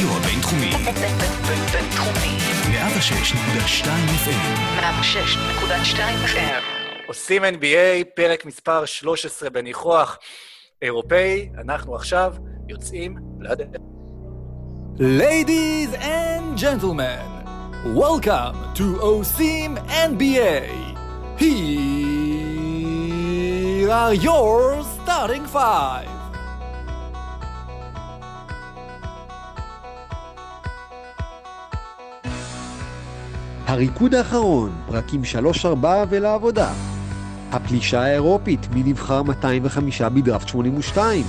הרדיו הבינתחומי. בינתחומי. 106.2 FM. 106.2 FM. עושים NBA, פרק מספר 13 בניחוח אירופאי. אנחנו עכשיו יוצאים לדרך. Ladies and gentlemen, welcome to OSIM NBA. Here are your starting five. הריקוד האחרון, פרקים 3-4 ולעבודה. הפלישה האירופית, מי נבחר 205 בדראפט 82.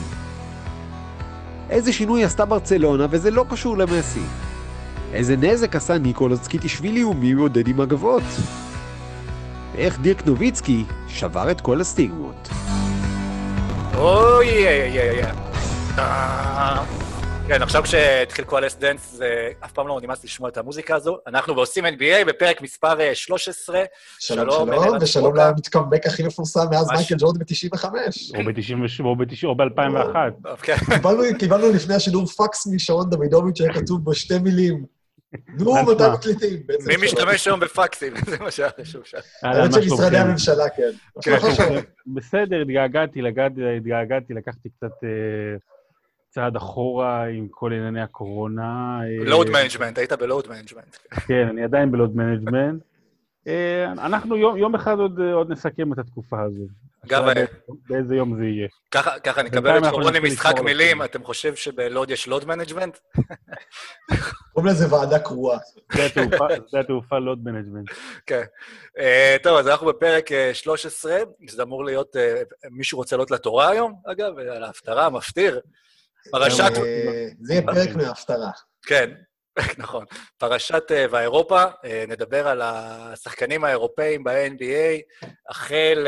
איזה שינוי עשתה ברצלונה וזה לא קשור למסי. איזה נזק עשה ניקולס קיטישווילי ומי מעודד עם מגבות. ואיך דירק נוביצקי שבר את כל הסטיגמות. אוי, איי, איי, איי. אה, כן, עכשיו כשהתחיל כל דנס, זה אף פעם לא נמאס לשמוע את המוזיקה הזו. אנחנו ועושים NBA בפרק מספר אה, 13. שלום, שלום, ערן ושלום. למתקמבק הכי מפורסם מאז. מייקל ג'ורדן ב-95. או ב-97, או ב-90, או ב-2001. כן. קיבלנו, לפני השידור פקס משרון דוידוביץ' שהיה כתוב בו שתי מילים. נו, מתי? מקליטים? מי שלום. משתמש היום בפקסים? זה מה שהיה חשוב שם. האמת מה שמשרדי שלומכם? הממשלה, כן. כן. בסדר, התגעגעתי, התגעגעתי, לקחתי קצת אה, צעד אחורה עם כל ענייני הקורונה. אה, load management, היית ב load management. כן, אני עדיין ב load management. אה, אנחנו יום יום אחד עוד אה, עוד נסכם את התקופה הזו. אגב, באיזה יום זה יהיה. ככה ככה נקבל בינתיים את נתחיל משחק מילים. אתם חושב שבלוד יש load management? קוראים לזה ועדה קרואה. שדה התעופה- load management. כן. טוב, אז אנחנו בפרק אה, 13, שזה אמור להיות... מישהו רוצה לעלות לתורה היום, אגב, על ההפטרה, מפטיר. פרשת... אה, זה יהיה פרק מההפטרה. כן, נכון. פרשת אה, ואירופה, אה, נדבר על השחקנים האירופאים ב-NBA, החל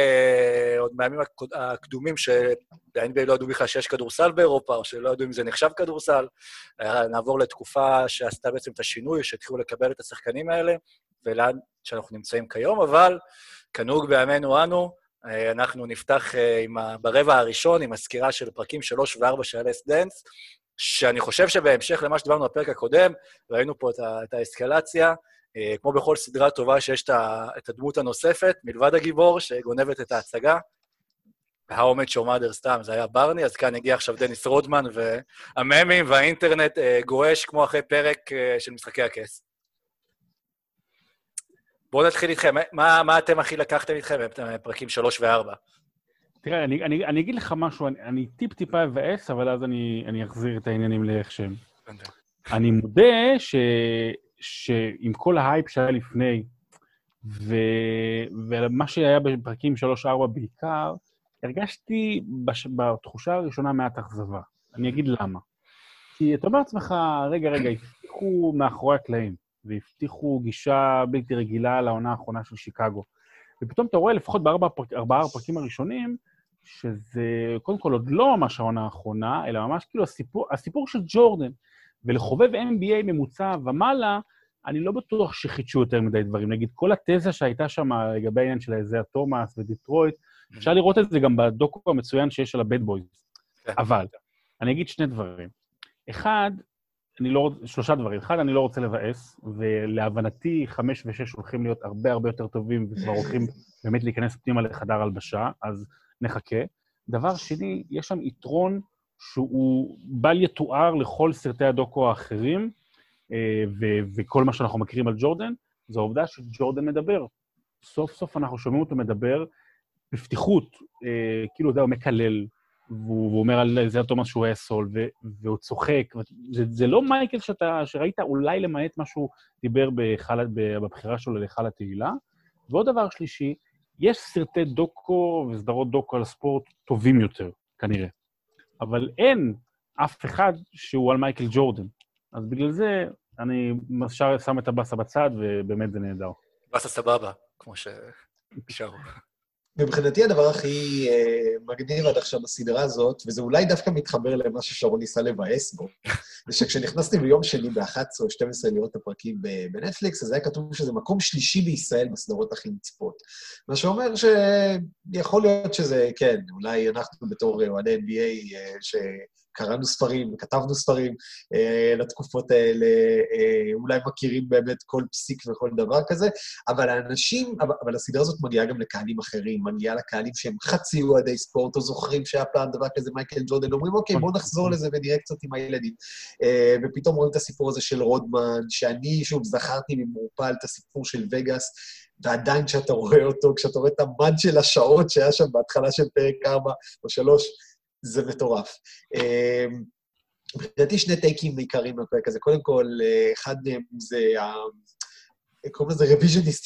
עוד מהימים הקדומים שב-NBA לא ידעו בכלל שיש כדורסל באירופה, או שלא ידעו אם זה נחשב כדורסל. נעבור לתקופה שעשתה בעצם את השינוי, שהתחילו לקבל את השחקנים האלה, ולאן שאנחנו נמצאים כיום, אבל כנהוג בימינו אנו, אנחנו נפתח אה, עם ה- ברבע הראשון עם הסקירה של פרקים 3 ו-4 של Last Dance, שאני חושב שבהמשך למה שדיברנו בפרק הקודם, ראינו פה את, ה- את האסקלציה, אה, כמו בכל סדרה טובה שיש את, הדמות הנוספת, מלבד הגיבור שגונבת את ההצגה. How Mother סתם, זה היה ברני, אז כאן הגיע עכשיו דניס רודמן, והממים והאינטרנט אה, גועש כמו אחרי פרק אה, של משחקי הכס. בואו נתחיל איתכם, מה, מה אתם הכי לקחתם איתכם בפרקים 3 ו-4? תראה, אני, אני, אני אגיד לך משהו, אני, אני טיפ-טיפה אבאס, אבל אז אני, אני אחזיר את העניינים לאיך שהם. אני מודה ש, שעם כל ההייפ שהיה לפני, ו, ומה שהיה בפרקים 3-4 בעיקר, הרגשתי בש, בתחושה הראשונה מעט אכזבה. אני אגיד למה. כי אתה אומר לעצמך, רגע, רגע, הבטיחו מאחורי הקלעים, והבטיחו גישה בלתי רגילה לעונה האחרונה של שיקגו. ופתאום אתה רואה, לפחות בארבעה פרק, ארבעה הפרקים הראשונים, שזה קודם כל עוד לא ממש העונה האחרונה, אלא ממש כאילו הסיפור, הסיפור של ג'ורדן. ולחובב NBA ממוצע ומעלה, אני לא בטוח שחידשו יותר מדי דברים. נגיד, כל התזה שהייתה שם לגבי העניין של איזיה תומאס ודיטרויט, אפשר לראות את זה גם בדוקו המצוין שיש על הבד בויז. כן. אבל, אני אגיד שני דברים. אחד, אני לא רוצה, שלושה דברים. אחד, אני לא רוצה לבאס, ולהבנתי, חמש ושש הולכים להיות הרבה הרבה יותר טובים, וכבר הולכים באמת להיכנס פנימה לחדר הלבשה, אז נחכה. דבר שני, יש שם יתרון שהוא בל יתואר לכל סרטי הדוקו האחרים, אה, ו- וכל מה שאנחנו מכירים על ג'ורדן, זו העובדה שג'ורדן מדבר. סוף סוף אנחנו שומעים אותו מדבר בפתיחות, אה, כאילו, אתה יודע, הוא מקלל, והוא והוא אומר על זה תומאס שהוא אסול, והוא צוחק. זה, זה לא מייקל שאתה, שראית אולי למעט מה שהוא דיבר בחל, בבחירה שלו להיכל התהילה. ועוד דבר שלישי, יש סרטי דוקו וסדרות דוקו על ספורט טובים יותר, כנראה. אבל אין אף אחד שהוא על מייקל ג'ורדן. אז בגלל זה אני ישר שם את הבאסה בצד, ובאמת זה נהדר. באסה סבבה, כמו ששרו. מבחינתי הדבר הכי אה, מגניב עד עכשיו בסדרה הזאת, וזה אולי דווקא מתחבר למה ששרון ניסה לבאס בו, זה שכשנכנסתי ביום שני ב-11 או 12 לראות את הפרקים בנטפליקס, אז היה כתוב שזה מקום שלישי בישראל בסדרות הכי נצפות. מה שאומר שיכול להיות שזה, כן, אולי אנחנו בתור אוהדי NBA, אה, קראנו ספרים, כתבנו ספרים אה, לתקופות האלה, אה, אולי מכירים באמת כל פסיק וכל דבר כזה, אבל האנשים, אבל, הסדרה הזאת מגיעה גם לקהלים אחרים, מגיעה לקהלים שהם חצי אוהדי ספורט, או זוכרים שהיה פעם דבר כזה מייקל ג'ורדן, אומרים, אוקיי, בואו נחזור לזה ונראה קצת עם הילדים. אה, ופתאום רואים את הסיפור הזה של רודמן, שאני, שוב, זכרתי ממעורפל את הסיפור של וגאס, ועדיין כשאתה רואה אותו, כשאתה רואה את המד של השעות שהיה שם בהתחלה של פרק 4 או 3, זה מטורף. אמ, לדעתי שני טייקים עיקריים בפרק הזה. קודם כל, אה, אחד מהם זה, ה- קוראים לזה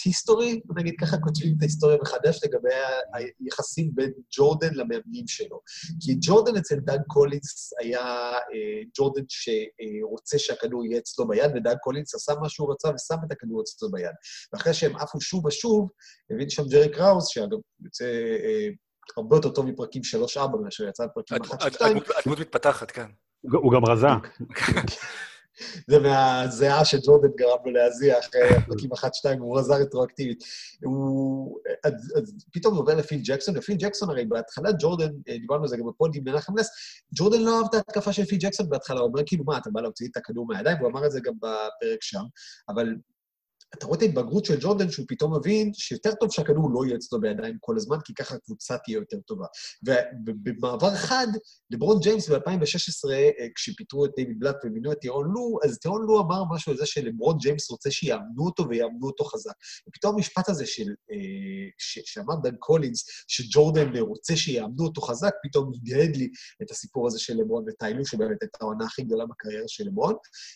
history, בוא נגיד ככה, כותבים את ההיסטוריה מחדש לגבי היחסים בין ג'ורדן למאמנים שלו. כי ג'ורדן אצל דאג קולינס היה אה, ג'ורדן שרוצה שהכדור יהיה אצלו ביד, ודאג קולינס עשה מה שהוא רצה ושם את הכדור אצלו ביד. ואחרי שהם עפו שוב ושוב, הבין שם ג'רי קראוס, שאגב יוצא אה, הרבה יותר טוב מפרקים 3-4 מאשר יצא בפרקים 1-2. הד- הדמות- מתפתחת, כן. הוא הוא גם רזה. זה מהזיעה שג'ורדן גרם לו להזיע אחרי הפרקים 1-2, הוא רזה רטרואקטיבית. הוא... אז, אז פתאום הוא עובר לפיל ג'קסון, ופיל ג'קסון הרי בהתחלה ג'ורדן, אה, דיברנו על זה גם בפוד עם מנחם נס, ג'ורדן לא אהב את ההתקפה של פיל ג'קסון בהתחלה, הוא אומר כאילו, מה, אתה בא להוציא את הכדור מהידיים? והוא אמר את זה גם בפרק שם, אבל אתה רואה את ההתבגרות של ג'ורדן, שהוא פתאום מבין שיותר טוב שהכדור לא יהיה אצלו בידיים כל הזמן, כי ככה הקבוצה תהיה יותר טובה. ובמעבר חד, לברון ג'יימס ב-2016, אה, כשפיטרו את דיוויד בלאט ומינו את טירון לו, אז טירון לו אמר משהו על זה שלברון ג'יימס רוצה שיאמנו אותו ויאמנו אותו חזק. ופתאום המשפט הזה של, אה, ש- שאמר דאג קולינס, שג'ורדן רוצה שיאמנו אותו חזק, פתאום הדהד לי את הסיפור הזה של לברון וטיי לו, שבאמת הייתה העונה הכי גדולה בקריירה של לברון.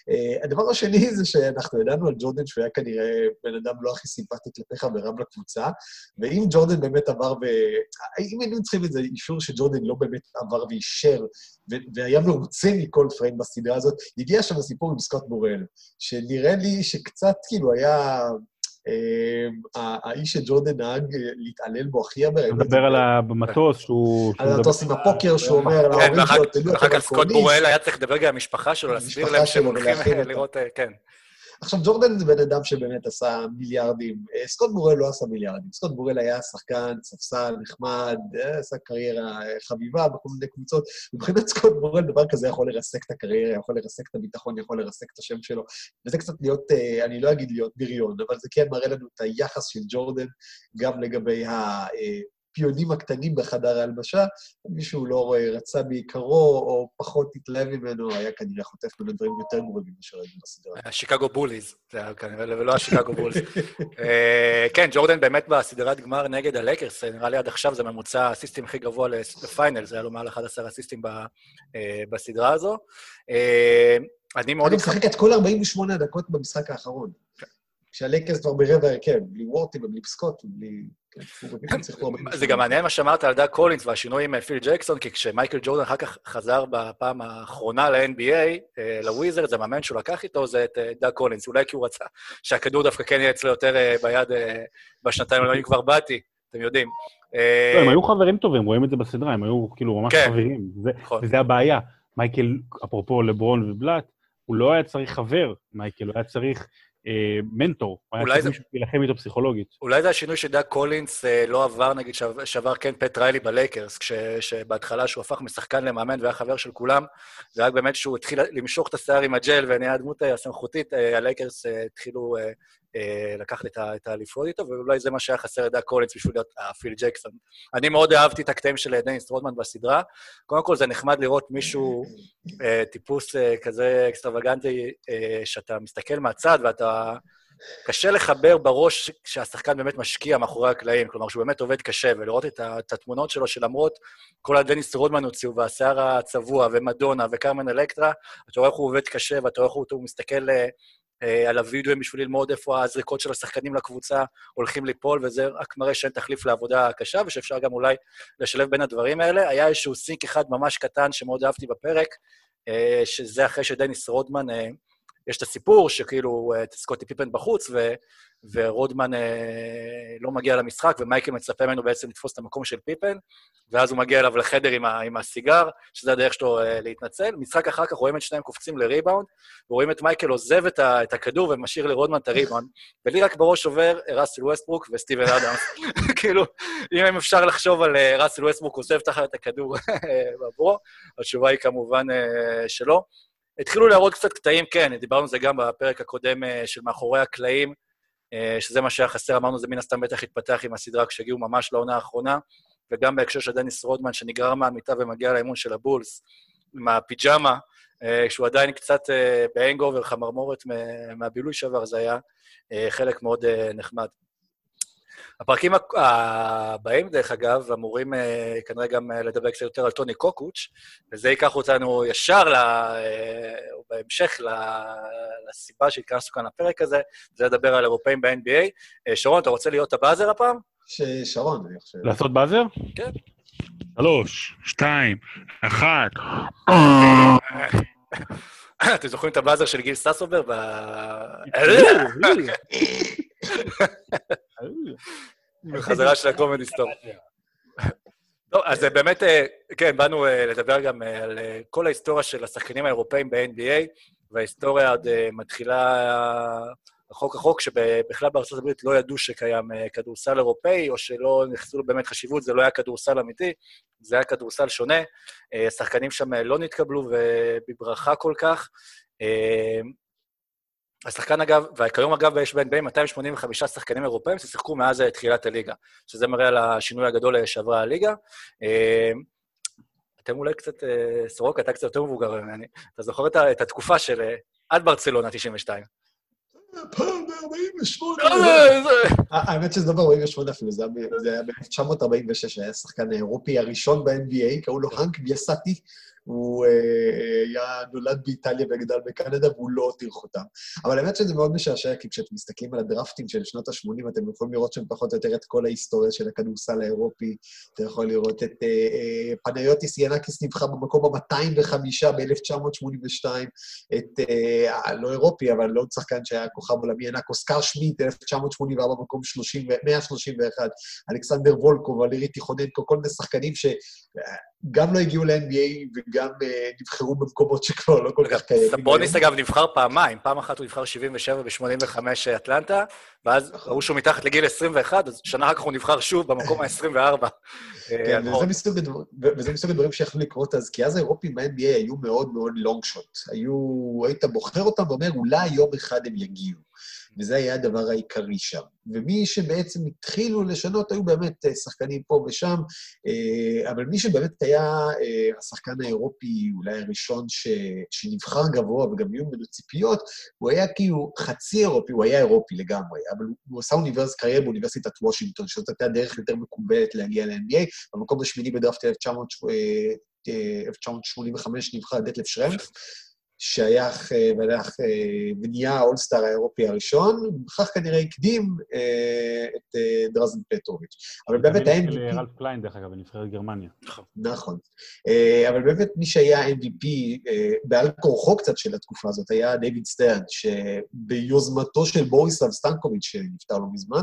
אה, הדבר השני זה שאנחנו ידענו על ג'ורדן שהוא היה כנראה בן אדם לא הכי סימפטי כלפי חבריו לקבוצה, ואם ג'ורדן באמת עבר ו... אם היינו צריכים איזה אישור שג'ורדן לא באמת עבר ואישר, ו- והיה מרוצה מכל פריים בסדרה הזאת, הגיע שם הסיפור עם סקוט בורל, שנראה לי שקצת כאילו היה... ה- האיש שג'ורדן נהג אה, להתעלל בו הכי הרבה. אתה מדבר על ה- במטוס שהוא... על המטוס עם הפוקר, שהוא אומר כן, להורים ואחר שלו, תדעו, ואחר אתם כך סקוט. בוראל היה צריך לדבר גם עם המשפחה שלו, להסביר להם שהם הולכים. לראות, אה, כן. עכשיו, ג'ורדן זה בן אדם שבאמת עשה מיליארדים. אה, סקוט בורל לא עשה מיליארדים. סקוט בורל היה שחקן, ספסל, נחמד, אה, עשה קריירה אה, חביבה בכל מיני קבוצות. מבחינת סקוט בורל, דבר כזה יכול לרסק את הקריירה, יכול לרסק את הביטחון, יכול לרסק את השם שלו. וזה קצת להיות, אני לא אגיד להיות בריון, אבל זה כן מראה לנו את היחס של ג'ורדן, גם לגבי הפיונים הקטנים בחדר ההלבשה. מישהו לא אה, רצה בעיקרו, או פחות התלהב ממנו, היה כנראה חוטף ממנו דברים יותר גרועים מאשר היו בסדרה. השיקגו בוליז, זה היה כנראה, ולא השיקגו בולס. אה, כן, ג'ורדן באמת בסדרת גמר נגד הלייקרס, נראה לי עד עכשיו זה ממוצע הסיסטים הכי גבוה לפיינל, זה היה לו מעל 11 הסיסטים אה, בסדרה הזו. אה, אני מאוד... אגב, משחק את כל 48 הדקות במשחק האחרון. כשהלייקרס כבר ברבע הרכב, בלי וורת'י ובלי סקוט ובלי... כן, הוא באמת שיחקו 48. זה גם מעניין מה שאמרת על דאג קולינס והשינוי עם אה, פיל ג'קסון, כי כשמייקל ג'ורדן אחר כך חזר בפעם האחרונה ל-NBA, אה, לוויזרדס, זה המאמן שהוא לקח איתו, זה את אה, דאג קולינס. אולי כי הוא רצה שהכדור דווקא כן יהיה אצלו יותר ביד בשנתיים, אני כבר באתי, אתם יודעים. לא, הם היו חברים טובים, רואים את זה בסדרה, הם היו כאילו ממש כן. חברים. זה- נכון. וזה הבעיה. מייקל, אפרופו לברון ובלאט, הוא לא היה צריך חבר, מייקל, הוא היה צריך אה, מנטור. אולי זה- להילחם איתו פסיכולוגית. אולי זה השינוי שדאג קולינס אה, לא עבר, נגיד, שעב- שעבר כן פט ריילי בלייקרס, כש- שבהתחלה שהוא הפך משחקן למאמן והיה חבר של כולם, זה רק באמת שהוא התחיל למשוך את השיער עם הג'ל ונהיה הדמות אה, הסמכותית, אה, הלייקרס אה, התחילו אה, לקחת את האליפות איתו, ואולי זה מה שהיה חסר לדאג קולינס בשביל להיות אה, פיל ג'קסון. אני מאוד אהבתי את הקטעים של דניס רודמן בסדרה. קודם כל, זה נחמד לראות מישהו, אה, טיפוס אה, כזה אקסטרווגנטי, אה, שאתה מסתכל מהצד ואתה... קשה לחבר בראש שהשחקן באמת משקיע מאחורי הקלעים, כלומר שהוא באמת עובד קשה, ולראות את, את התמונות שלו שלמרות כל הדניס רודמן הוציאו, והשיער הצבוע, ומדונה, וקרמן אלקטרה, אתה רואה איך הוא עובד קשה, ואתה רואה איך הוא, מסתכל אה, אה, על הווידאוים בשביל ללמוד איפה הזריקות של השחקנים לקבוצה הולכים ליפול, וזה רק מראה שאין תחליף לעבודה קשה, ושאפשר גם אולי לשלב בין הדברים האלה. היה איזשהו סינק אחד ממש קטן שמאוד אהבתי בפרק, אה, שזה אחרי שדניס רודמן... יש את הסיפור שכאילו אה, סקוטי פיפן בחוץ, ו, ורודמן אה, לא מגיע למשחק, ומייקל מצפה ממנו בעצם לתפוס את המקום של פיפן, ואז הוא מגיע אליו לחדר עם, ה, עם הסיגר, שזה הדרך שלו אה, להתנצל. משחק אחר כך רואים את שניהם קופצים לריבאונד, ורואים את מייקל עוזב את, ה, את הכדור ומשאיר לרודמן את הריבאונד, ולי רק בראש עובר ראסל ווסטברוק וסטיבן אדמס. כאילו, אם אפשר לחשוב על ראסל ווסטברוק עוזב את הכדור בעבורו, התשובה היא כמובן שלא. התחילו להראות קצת קטעים, כן, דיברנו על זה גם בפרק הקודם אה, של מאחורי הקלעים, אה, שזה מה שהיה חסר, אמרנו, זה מן הסתם בטח התפתח עם הסדרה כשהגיעו ממש לעונה האחרונה, וגם בהקשר של דניס רודמן, שנגרר מהמיטה ומגיע לאימון של הבולס, עם הפיג'מה, אה, שהוא עדיין קצת ב hangover, חמרמורת מה- מהבילוי שעבר, זה היה חלק מאוד נחמד. הפרקים הבאים, דרך אגב, אמורים אה, כנראה גם אה, לדבר קצת יותר על טוני קוקוץ', וזה ייקח אותנו ישר, ל, אה, או בהמשך, לסיבה שהתכנסנו כאן לפרק הזה, זה לדבר על אירופאים ב-NBA. שרון, אתה רוצה להיות הבאזר הפעם? ש- שרון, אני חושב. לעשות באזר? כן. שלוש, שתיים, אחת. אתם זוכרים את הבאזר של גיל ססובר? ב... בחזרה של הקומדי סטור. טוב, אז באמת, אה, כן, באנו אה, לדבר גם אה, על אה, כל ההיסטוריה של השחקנים האירופאים ב-NBA, וההיסטוריה עוד אה, מתחילה רחוק רחוק, שבכלל בארצות הברית לא ידעו שקיים אה, כדורסל אירופאי, או שלא נכנסו לו באמת חשיבות, זה לא היה כדורסל אמיתי, זה היה כדורסל שונה. אה, השחקנים שם אה, לא נתקבלו ובברכה כל כך. השחקן אגב, וכיום אגב יש ב-NBA 285 שחקנים אירופאים ששיחקו מאז אה, תחילת הליגה, שזה מראה על השינוי הגדול אה, שעברה הליגה. אה, אתם אולי קצת, סורוקה, אתה קצת יותר מבוגר ממני. אתה זוכר את התקופה של עד ברצלונה 92. פעם ב-48. אה, זה- האמת שזה לא ב-48 אפילו, זה היה ב- זה היה ב-1946, היה השחקן האירופי הראשון ב-NBA, קראו לו האנק ביאסטי. הוא אה, היה נולד באיטליה וגדל בקנדה, והוא לא הותיר חותם. אבל האמת שזה מאוד משעשע, כי כשאתם מסתכלים על הדרפטים של שנות ה-80, אתם יכולים לראות שם פחות או יותר את כל ההיסטוריה של הכדורסל האירופי. אתה יכול לראות את אה, אה, פניוטיס ינקיס נבחר במקום ה-205 ב-1982, את, לא אירופי, אבל לא שחקן שהיה כוכב עולמי ענק, אוסקר שמיט, 1984 במקום 30, ו- 131, אלכסנדר וולקוב, ולירי תיכוננקו, כל מיני שחקנים שגם לא הגיעו ל-NBA וגם אה, נבחרו במקומות שכבר לא כל כך קיימים. סבוניס. אגב נבחר פעמיים, פעם אחת הוא נבחר 77 ב-85 אטלנטה, ואז נכון. ראו שהוא מתחת לגיל 21, אז שנה אחר כך הוא נבחר שוב במקום ה-24. כן, וזה מסוג, הדבר, וזה מסוג הדברים שיכלו לקרות אז, כי אז האירופים ב-NBA היו מאוד מאוד לונג שוט. היו, היית בוחר אותם ואומר, אולי יום אחד הם יגיעו. וזה היה הדבר העיקרי שם. ומי שבעצם התחילו לשנות היו באמת אה, שחקנים פה ושם, אה, אבל מי שבאמת היה אה, השחקן האירופי, אולי הראשון ש, שנבחר גבוה וגם היו ממנו ציפיות, הוא היה כאילו חצי אירופי, הוא היה אירופי לגמרי, אבל הוא עשה אוניברס, קריירה באוניברסיטת וושינגטון, שזאת הייתה דרך יותר מקובלת להגיע ל-NBA. במקום השמיני בדראפט 1985 נבחר דטלף שרמף, שייך אה, והלך אה, ונהיה האולסטאר האירופי הראשון, בכך כנראה הקדים אה, את אה, דרזן פטרוביץ'. אבל באמת של ה-MVP... רלף קליין, דרך אגב, בנבחרת גרמניה. נכון. אה, אבל באמת מי שהיה MVP אה, בעל כורחו קצת של התקופה הזאת היה דיוויד סטרן, שביוזמתו של בוריסלב סטנקוביץ', שנפטר לא מזמן,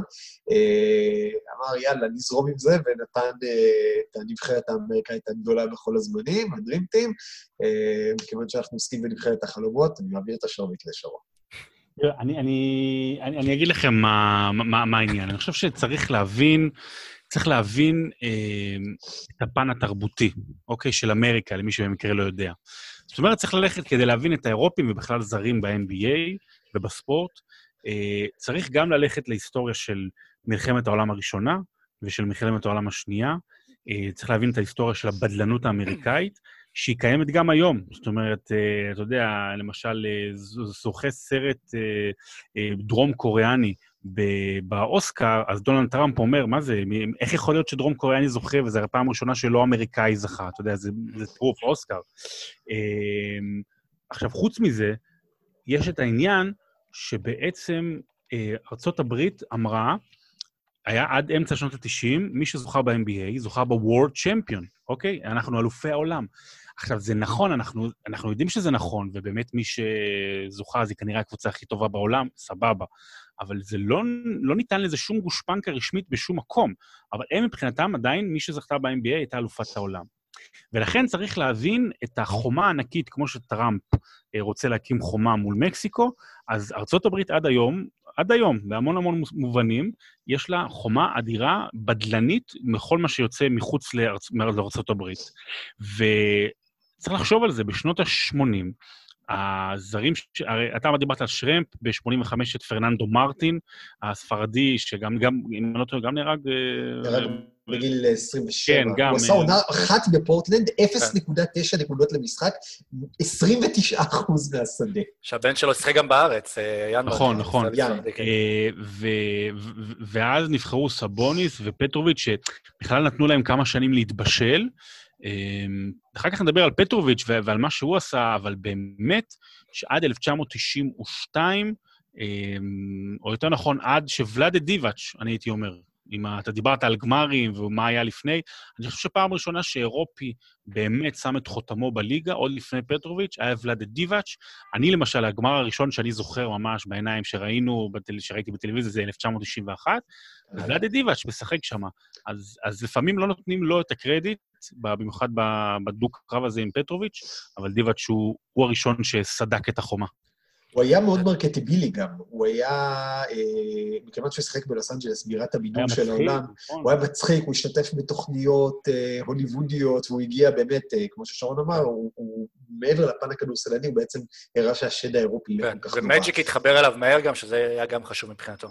אה, אמר, יאללה, נזרום עם זה, ונתן אה, את הנבחרת האמריקאית הגדולה בכל הזמנים, ה dream team. מכיוון שאנחנו עוסקים בנבחרת החלומות, אני מעביר את השרביט לשרון. תראה, אני, אני, אני, אני אגיד לכם מה, מה, מה העניין. אני חושב שצריך להבין, צריך להבין אה, את הפן התרבותי, אוקיי, של אמריקה, למי שבמקרה לא יודע. זאת אומרת, צריך ללכת כדי להבין את האירופים ובכלל זרים ב-NBA ובספורט. אה, צריך גם ללכת להיסטוריה של מלחמת העולם הראשונה ושל מלחמת העולם השנייה. אה, צריך להבין את ההיסטוריה של הבדלנות האמריקאית, שהיא קיימת גם היום. זאת אומרת, אה, אתה יודע, למשל, אה, זוכה סרט אה, דרום-קוריאני ב- באוסקר, אז דונלד טראמפ אומר, מה זה, איך יכול להיות שדרום קוריאני זוכה, וזו הפעם הראשונה שלא אמריקאי זכה, אתה יודע, זה, זה טירוף, אוסקר. עכשיו, חוץ מזה, יש את העניין שבעצם ארצות הברית אמרה, היה עד אמצע שנות ה-90, מי שזוכה ב-NBA זוכה ב-World Champion, אוקיי? אנחנו אלופי העולם. עכשיו, זה נכון, אנחנו, אנחנו יודעים שזה נכון, ובאמת מי שזוכה זה כנראה הקבוצה הכי טובה בעולם, סבבה. אבל זה לא, לא ניתן לזה שום גושפנקה רשמית בשום מקום. אבל הם מבחינתם עדיין, מי שזכתה ב-NBA הייתה אלופת העולם. ולכן צריך להבין את החומה הענקית, כמו שטראמפ אה, רוצה להקים חומה מול מקסיקו, אז ארצות הברית עד היום, עד היום, בהמון המון מובנים, יש לה חומה אדירה, בדלנית, מכל מה שיוצא מחוץ לארצ... לארצות הברית. וצריך לחשוב על זה, בשנות ה-80, הזרים. הרי אתה דיברת על שרמפ, ב-85 את פרננדו מרטין, הספרדי, שגם, גם, אם אני לא טועה, גם נהרג... אה, נהרג בגיל 27. כן, גם... הוא עשה אה, עונה אחת בפורטלנד, 0.9 נקודות למשחק, 29 אחוז מהשדה. שהבן שלו שיחק גם בארץ, אה, יאן. נכון, נכון. כן. ואז נבחרו סבוניס ופטרוביץ', שבכלל נתנו להם כמה שנים להתבשל. אה, אחר כך נדבר על פטרוביץ' ועל מה שהוא עשה, אבל באמת, שעד 1992, אה, או יותר נכון, עד שוולאדה דיבאץ', אני הייתי אומר, אם אתה דיברת על גמרים ומה היה לפני, אני חושב שפעם ראשונה שאירופי באמת שם את חותמו בליגה, עוד לפני פטרוביץ', היה ולאדה דיבאץ'. אני למשל, הגמר הראשון שאני זוכר ממש בעיניים שראינו, בטל, שראיתי בטלוויזיה, זה 1991, ולאדי דיבאץ' משחק שם. אז, אז לפעמים לא נותנים לו את הקרדיט, במיוחד בדו-קרב הזה עם פטרוביץ', אבל דיבאץ' הוא, הוא הראשון שסדק את החומה. הוא היה מאוד מרקטיבילי גם. הוא היה, אה, מכיוון שהוא שיחק בלוס אנג'לס, בירת הבידור של מצחיק, העולם, נכון? הוא היה מצחיק, הוא השתתף בתוכניות אה, הוליוודיות, והוא הגיע באמת, אה, כמו ששרון אמר, הוא, הוא מעבר לפן הכדורסלני, הוא בעצם הראה שהשד האירופי לא כזה, כל כך נורא. ומג'יק התחבר אליו מהר גם, שזה היה גם חשוב מבחינתו.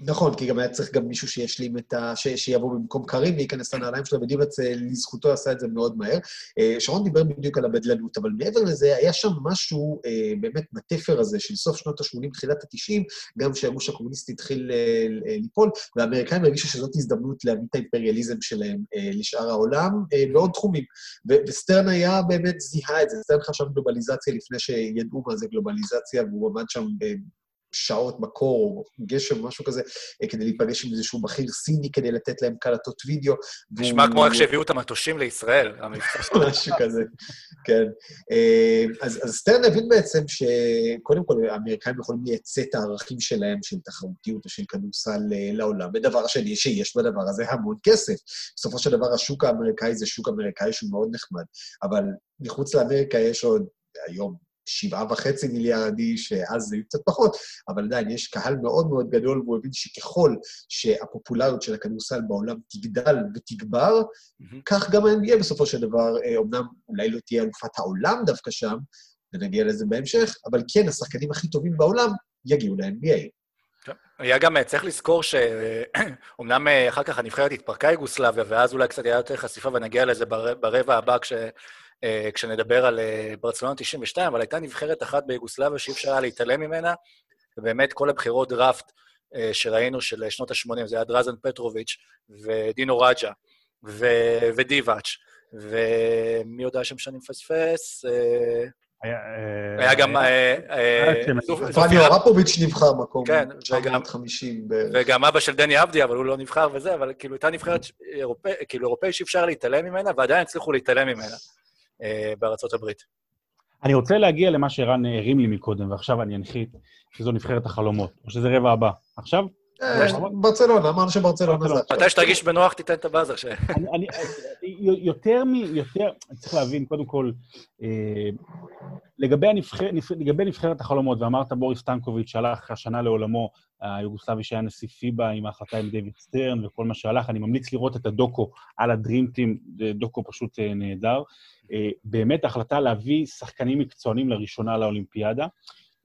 נכון, כי גם היה צריך גם מישהו שישלים את ה... ש... שיבוא במקום קרים וייכנס לנעליים שלו, ודיבאץ אה, לזכותו עשה את זה מאוד מהר. אה, שרון דיבר בדיוק על הבדלנות, אבל מעבר לזה, היה שם משהו אה, באמת בתפר הזה של סוף שנות ה-80, תחילת ה-90, גם כשהגוש הקומוניסטי התחיל אה, ליפול, והאמריקאים הרגישו שזאת הזדמנות להביא את האימפריאליזם שלהם לשאר העולם בעוד תחומים. ו- וסטרן היה באמת זיהה את זה, סטרן חשב גלובליזציה לפני שידעו מה זה גלובליזציה, והוא עמד שם. שעות בקור, או גשם, משהו כזה, אה, כדי להיפגש עם איזשהו בכיר סיני כדי לתת להם קלטות וידאו. נשמע והוא- כמו איך שהביאו את המטושים לישראל. משהו כזה, כן. אה, אז, אז סטרן הבין בעצם שקודם כל האמריקאים יכולים לייצא את הערכים שלהם של תחרותיות ושל כדורסל אה, לעולם. ודבר שני, שיש בדבר הזה המון כסף. בסופו של דבר השוק האמריקאי זה שוק אמריקאי שהוא מאוד נחמד, אבל מחוץ לאמריקה יש עוד, היום, שבעה וחצי מיליארד איש, אז זה קצת פחות, אבל עדיין יש קהל מאוד מאוד גדול, והוא הבין שככל שהפופולריות של הכדורסל בעולם תגדל ותגבר, מהמם. כך גם ה-NBA בסופו של דבר, אה, אומנם אולי לא תהיה אלופת העולם דווקא שם, ונגיע לזה בהמשך, אבל כן, השחקנים הכי טובים בעולם יגיעו ל-NBA. היה גם, אה, צריך לזכור שאומנם אחר כך הנבחרת התפרקה יוגוסלביה, ואז אולי קצת היה יותר חשיפה, ונגיע לזה בר- ברבע הבא כש, אה, כשנדבר על אה, ברצלונה 92, אבל הייתה נבחרת אחת ביוגוסלביה שאי אפשר היה להתעלם ממנה, ובאמת כל הבחירות דראפט אה, שראינו של שנות ה-80, זה היה דרזן פטרוביץ' ודינו רג'ה ו- ודיבאץ', ומי יודע שם שאני מפספס? אה, היה, אה, גם... אה, אה, פאני אורפוביץ' נבחר מקום כן, וגם- 950 בערך. וגם אבא של דני עבדי, אבל הוא לא נבחר וזה, אבל כאילו הייתה נבחרת כאילו אירופאי שאי אפשר להתעלם ממנה, ועדיין הצליחו להתעלם ממנה אה, בארצות הברית. אני רוצה להגיע למה שערן הרים לי מקודם, ועכשיו אני אנחית, שזו נבחרת החלומות, או שזה רבע הבא. עכשיו? אה, ברצלונה, אמרנו שברצלונה זה עכשיו. מתי שתרגיש בנוח, תיתן את הבאזר. ש- יותר מ... יותר, צריך להבין, קודם כל, אה, לגבי, הנבחר, נבח, לגבי נבחרת החלומות, ואמרת בוריס טנקוביץ' שהלך השנה לעולמו, היוגוסלבי שהיה נשיא פיבה עם ההחלטה עם דיוויד סטרן וכל מה שהלך, אני ממליץ לראות את הדוקו על הדרימטים, זה דוקו פשוט אה, נהדר. באמת ההחלטה להביא שחקנים מקצוענים לראשונה לאולימפיאדה.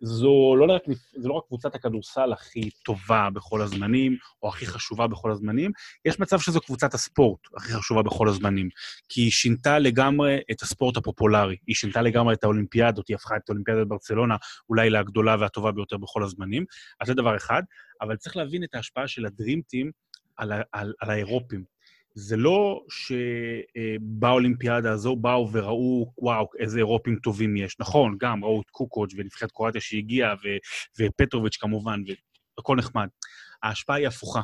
זו לא רק, זו לא רק קבוצת הכדורסל הכי טובה בכל הזמנים, או הכי חשובה בכל הזמנים, יש מצב שזו קבוצת הספורט הכי חשובה בכל הזמנים. כי היא שינתה לגמרי את הספורט הפופולרי, היא שינתה לגמרי את האולימפיאדות, היא הפכה את אולימפיאדת ברצלונה אולי לגדולה והטובה ביותר בכל הזמנים. אז זה דבר אחד, אבל צריך להבין את ההשפעה של הדרימטים על, על, על האירופים. זה לא שבאולימפיאדה הזו באו וראו, וואו, איזה אירופים טובים יש. נכון, גם ראו את קוקוץ' ונבחרת קרואטיה שהגיעה, ו- ופטרוביץ' כמובן, והכל נחמד. ההשפעה היא הפוכה.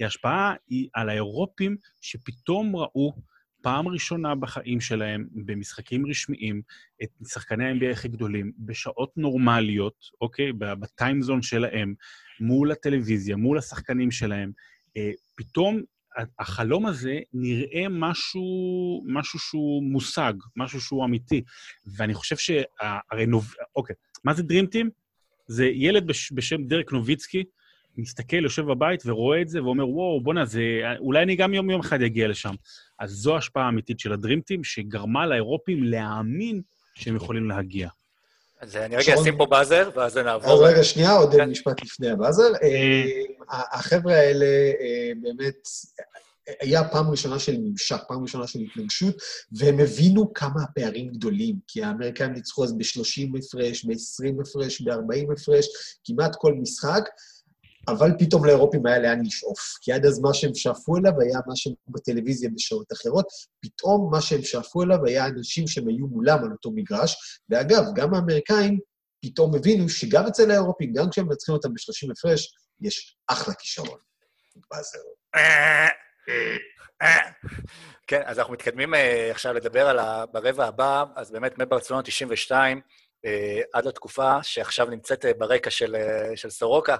היא היא על האירופים שפתאום ראו פעם ראשונה בחיים שלהם, במשחקים רשמיים, את שחקני ה-NBA הכי גדולים, בשעות נורמליות, אוקיי? בטיימזון שלהם, מול הטלוויזיה, מול השחקנים שלהם. אה, פתאום החלום הזה נראה משהו, משהו שהוא מושג, משהו שהוא אמיתי. ואני חושב שהרי נוב... אוקיי, מה זה Team? זה ילד בש... בשם דרק נוביצקי, מסתכל, יושב בבית ורואה את זה ואומר, וואו, בואנה, זה... אולי אני גם יום-יום אחד אגיע לשם. אז זו ההשפעה האמיתית של הדרימטים, שגרמה לאירופים להאמין שהם יכולים להגיע. אז אני רגע אשים פה באזר, ואז נעבור. אז רגע, שנייה, עוד כן. משפט לפני הבאזר. אה, החבר'ה האלה אה, באמת, היה פעם ראשונה של ממשק, פעם ראשונה של התנגשות, והם הבינו כמה הפערים גדולים, כי האמריקאים ניצחו אז ב-30 הפרש, ב-20 הפרש, ב-40 הפרש, כמעט כל משחק, אבל פתאום לאירופים היה לאן לשאוף. כי עד אז מה שהם שאפו אליו היה מה שהם בטלוויזיה בשעות אחרות, פתאום מה שהם שאפו אליו היה אנשים שהם היו מולם על אותו מגרש, ואגב, גם האמריקאים פתאום הבינו שגם אצל האירופים, גם כשהם מנצחים אותם ב-30 הפרש, יש אחלה כישרון. כן, אז אנחנו מתקדמים אה, עכשיו לדבר על ה... ברבע הבא, אז באמת מברצלונה 92, אה, עד לתקופה שעכשיו נמצאת אה, ברקע של, של סורוקה,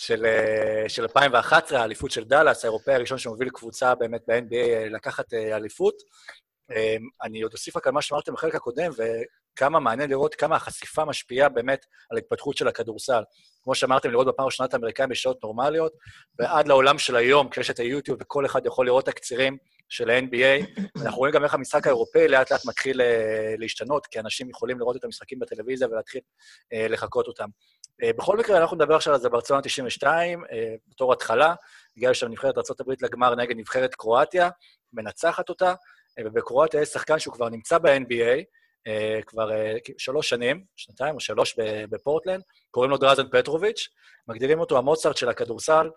של, אה, של 2011, האליפות של דאלאס, האירופאי הראשון שמוביל קבוצה באמת ב-NBA אה, לקחת אה, אליפות. אה, אני עוד אוסיף רק על מה שאמרתם בחלק הקודם, וכמה מעניין לראות כמה החשיפה משפיעה באמת על ההתפתחות של הכדורסל. כמו שאמרתם, לראות בפעם הראשונה את האמריקאים בשעות נורמליות, ועד לעולם של היום, כשיש את היוטיוב וכל אחד יכול לראות תקצירים של ה-NBA, אנחנו רואים גם איך המשחק האירופאי לאט לאט מתחיל להשתנות, כי אנשים יכולים לראות את המשחקים בטלוויזיה ולהתחיל לחקות אותם. אה, בכל מקרה, אנחנו נדבר עכשיו על זה ברצלונה 92, אה, בתור התחלה. הגיעה לשם נבחרת ארה"ב לגמר נגד נבחרת קרואטיה, מנצחת אותה, אה, ובקרואטיה יש שחקן שהוא כבר נמצא ב-NBA, כבר שלוש שנים, שנתיים או שלוש בפורטלנד, קוראים לו דרזן פטרוביץ', מגדירים אותו המוצרט של הכדורסל.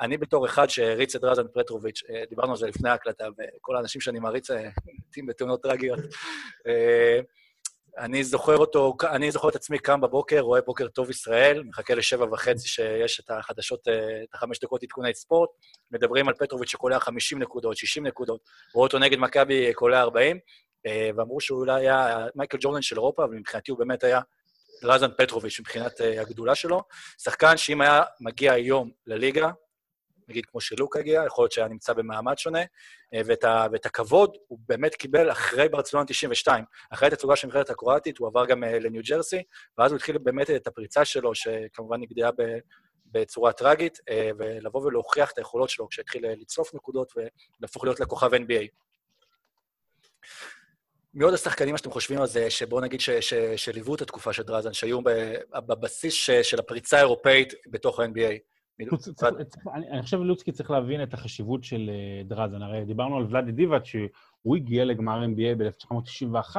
אני בתור אחד שהריץ את דרזן פטרוביץ', דיברנו על זה לפני ההקלטה, וכל האנשים שאני מעריץ מתים בתאונות טרגיות. אה, אני זוכר אותו, אני זוכר את עצמי קם בבוקר, רואה בוקר טוב ישראל, מחכה לשבע וחצי שיש את החדשות, אה, את החמש דקות עדכוני ספורט, מדברים על פטרוביץ' שקולע 50 נקודות, 60 נקודות, רואה אותו נגד מכבי קולע 40, אה, ואמרו שהוא אולי היה מייקל ג'ורדן של אירופה, ומבחינתי הוא באמת היה דרזן פטרוביץ' מבחינת אה, הגדולה שלו. שחקן שאם היה מגיע היום לליגה, נגיד כמו שלוק הגיע, יכול להיות שהיה נמצא במעמד שונה, אה, ואת, ה, ואת הכבוד הוא באמת קיבל אחרי ברצלונה 92. אחרי התצוגה של נבחרת הקרואטית, הוא עבר גם אה, לניו ג'רסי, ואז הוא התחיל באמת את הפריצה שלו, שכמובן נגדעה. בצורה טראגית, אה, ולבוא ולהוכיח את היכולות שלו כשהתחיל אה, לצלוף נקודות ולהפוך להיות לכוכב NBA. מי עוד השחקנים שאתם חושבים על זה, שבואו נגיד שליוו את התקופה של דרזן, שהיו בבסיס ש- של הפריצה האירופאית בתוך ה-NBA? אני חושב שלוצקי צריך להבין את החשיבות של אה, דרזן. הרי דיברנו על ולאדי דיבאט, שהוא הגיע לגמר NBA ב-1991,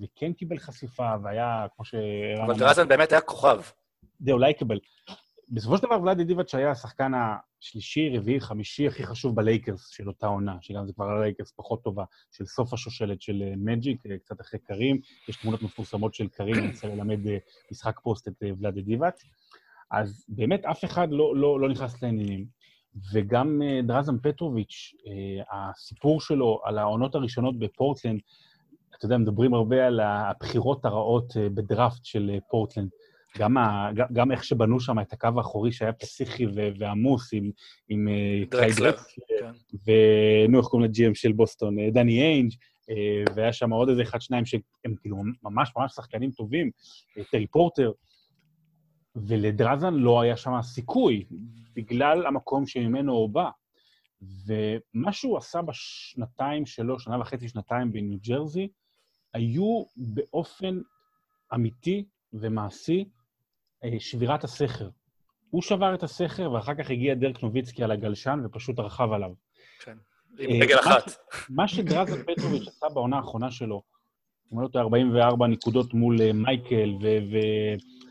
וכן קיבל חשיפה, והיה, כמו ש... אבל דרזן באמת היה כוכב. זה אולי יקבל. בסופו של דבר, ולאדי דיבאץ' היה השחקן השלישי, רביעי, חמישי הכי חשוב בלייקרס של אותה עונה, שגם זה כבר הלייקרס פחות טובה, של סוף השושלת של אה, מג'יק, אה, קצת אחרי קרים. יש תמונות מפורסמות של קרים, אני רוצה ללמד משחק פוסט את ולאדי דיבאץ'. אז באמת אף אחד לא, לא, לא נכנס לעניינים. וגם אה, דרזן פטרוביץ', אה, הסיפור שלו על העונות הראשונות בפורטלנד, אתה יודע, מדברים הרבה על הבחירות הרעות אה, בדראפט של פורטלנד. גם, ה, גם, איך שבנו שם את הקו האחורי שהיה פסיכי ועמוס עם, עם דרקסלר, דרקסלר, כן. ונו, איך קוראים ל GM של בוסטון, דני איינג', והיה שם עוד איזה אחד, שניים שהם כאילו ממש ממש שחקנים טובים, טרי פורטר, ולדרזן לא היה שם סיכוי, בגלל המקום שממנו הוא בא. ומה שהוא עשה בשנתיים שלו, שנה וחצי, שנתיים בניו ג'רזי, היו באופן אמיתי ומעשי אה, שבירת הסכר. הוא שבר את הסכר, ואחר כך הגיע דרק נוביצקי על הגלשן ופשוט רכב עליו. כן. עם אה, רגל מה אחת. מה שדרזן פטרוביץ' עשה בעונה האחרונה שלו, הוא אותו 44 נקודות מול אה, מייקל ו-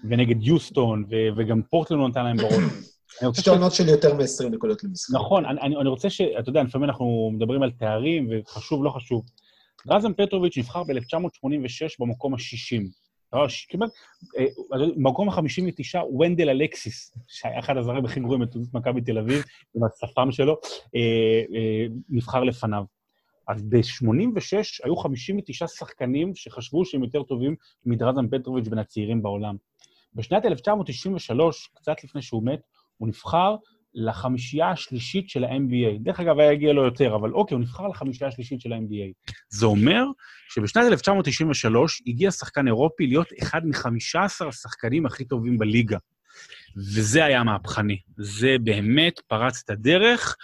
ונגד יוסטון, ו- וגם פורטלנד הוא נתן להם בראש. שתי עונות של יותר מ-20 נקודות למשחק. נכון, אני, אני, רוצה ש... אתה יודע, לפעמים אנחנו מדברים על תארים, וחשוב, לא חשוב. דרזן פטרוביץ' נבחר ב-1986 במקום ה-60 לא, ש- כמעט, אה, מקום ה-59, ונדל אלקסיס, שהיה אחד הזרים הכי גרועים בתולדות מכבי תל אביב, עם השפם שלו, אה, אה, נבחר לפניו. אז ב-86 היו 59 שחקנים שחשבו שהם יותר טובים מדרזן פטרוביץ' בין הצעירים בעולם. בשנת 1993, קצת לפני שהוא מת, הוא נבחר לחמישייה השלישית של ה-NBA. דרך אגב, היה הגיע לו יותר, אבל אוקיי, הוא נבחר לחמישייה השלישית של ה-NBA. זה אומר שבשנת 1993 הגיע שחקן אירופי להיות אחד מ-15 השחקנים הכי טובים בליגה. וזה היה מהפכני. זה באמת פרץ את הדרך,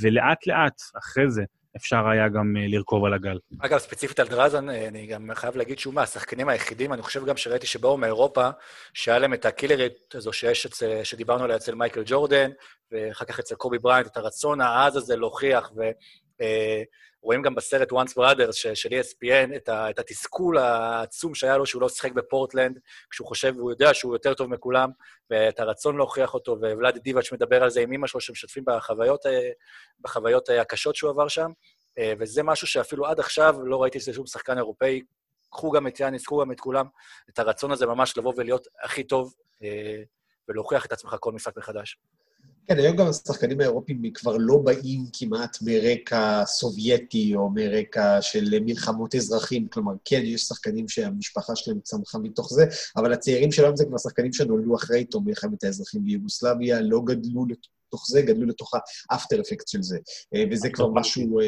ולאט-לאט, אחרי זה, אפשר היה גם אה, לרכוב על הגל. אגב, ספציפית על דרזן, אה, אני גם חייב להגיד שהוא מהשחקנים היחידים, אני חושב גם שראיתי שבאו מאירופה, שהיה להם את הקילרית הזו שיש אצל, שדיברנו עליה אצל מייקל ג'ורדן, ואחר כך אצל קובי בריינט, את הרצון העז הזה להוכיח, ורואים גם בסרט Once Brothers של, ESPN את, ה, את התסכול העצום שהיה לו שהוא לא שיחק בפורטלנד, כשהוא חושב, והוא יודע שהוא יותר טוב מכולם, ואת הרצון להוכיח אותו, וולאדי דיבאץ' מדבר על זה עם אמא שלו, שמשתפים בחוויות, אה, בחוויות אה, הקשות שהוא עבר שם. אה, וזה משהו שאפילו עד עכשיו לא ראיתי אצל שום שחקן אירופאי. קחו גם את יאניס, קחו גם את כולם, את הרצון הזה ממש לבוא ולהיות הכי טוב ולהוכיח את עצמך כל משחק מחדש. כן, היום גם השחקנים האירופים כבר לא באים כמעט מרקע סובייטי או מרקע של מלחמות אזרחים. כלומר, כן, יש שחקנים שהמשפחה שלהם צמחה מתוך זה, אבל הצעירים שלנו זה כבר שחקנים שנולדו אחרי תום מלחמת האזרחים ביוגוסלביה, לא גדלו לתוך זה, גדלו לתוך האפטר אפקט של זה. אה, וזה כבר משהו,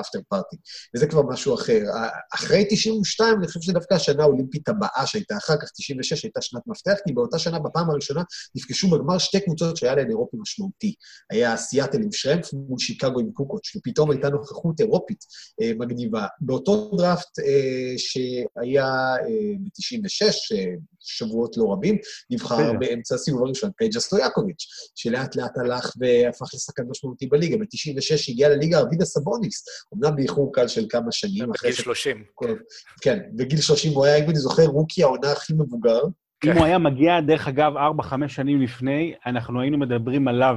אפטר פארטי. וזה כבר משהו אחר. אה, אחרי 92, אני חושב שדווקא השנה האולימפית הבאה שהייתה אחר כך, 96, הייתה שנת מפתח, כי באותה שנה, בפעם הראשונה, נפגשו בגמר שתי קבוצות שהיה להן אירופי משמעותי. היה סיאטל עם שרמפ מול שיקגו עם קוקוץ', ופתאום הייתה נוכחות אירופית אה, מגניבה. באותו דראפט אה, שהיה אה, ב-96, אה, שבועות לא רבים, נבחר. באמצע הסיבוב הראשון פייג'ה סטויאקוביץ', שלאט לאט הלך והפך לשחקן משמעותי בליגה. ב-96 הגיע לליגה ארבידה סבוניס, אמנם באיחור קל של כמה שנים. אחרי בגיל ש- 30. כל- כן, בגיל 30 הוא היה, אם אני זוכר, רוקי העונה הכי מבוגר. אם הוא היה מגיע, דרך אגב, 4-5 שנים לפני, אנחנו היינו מדברים עליו.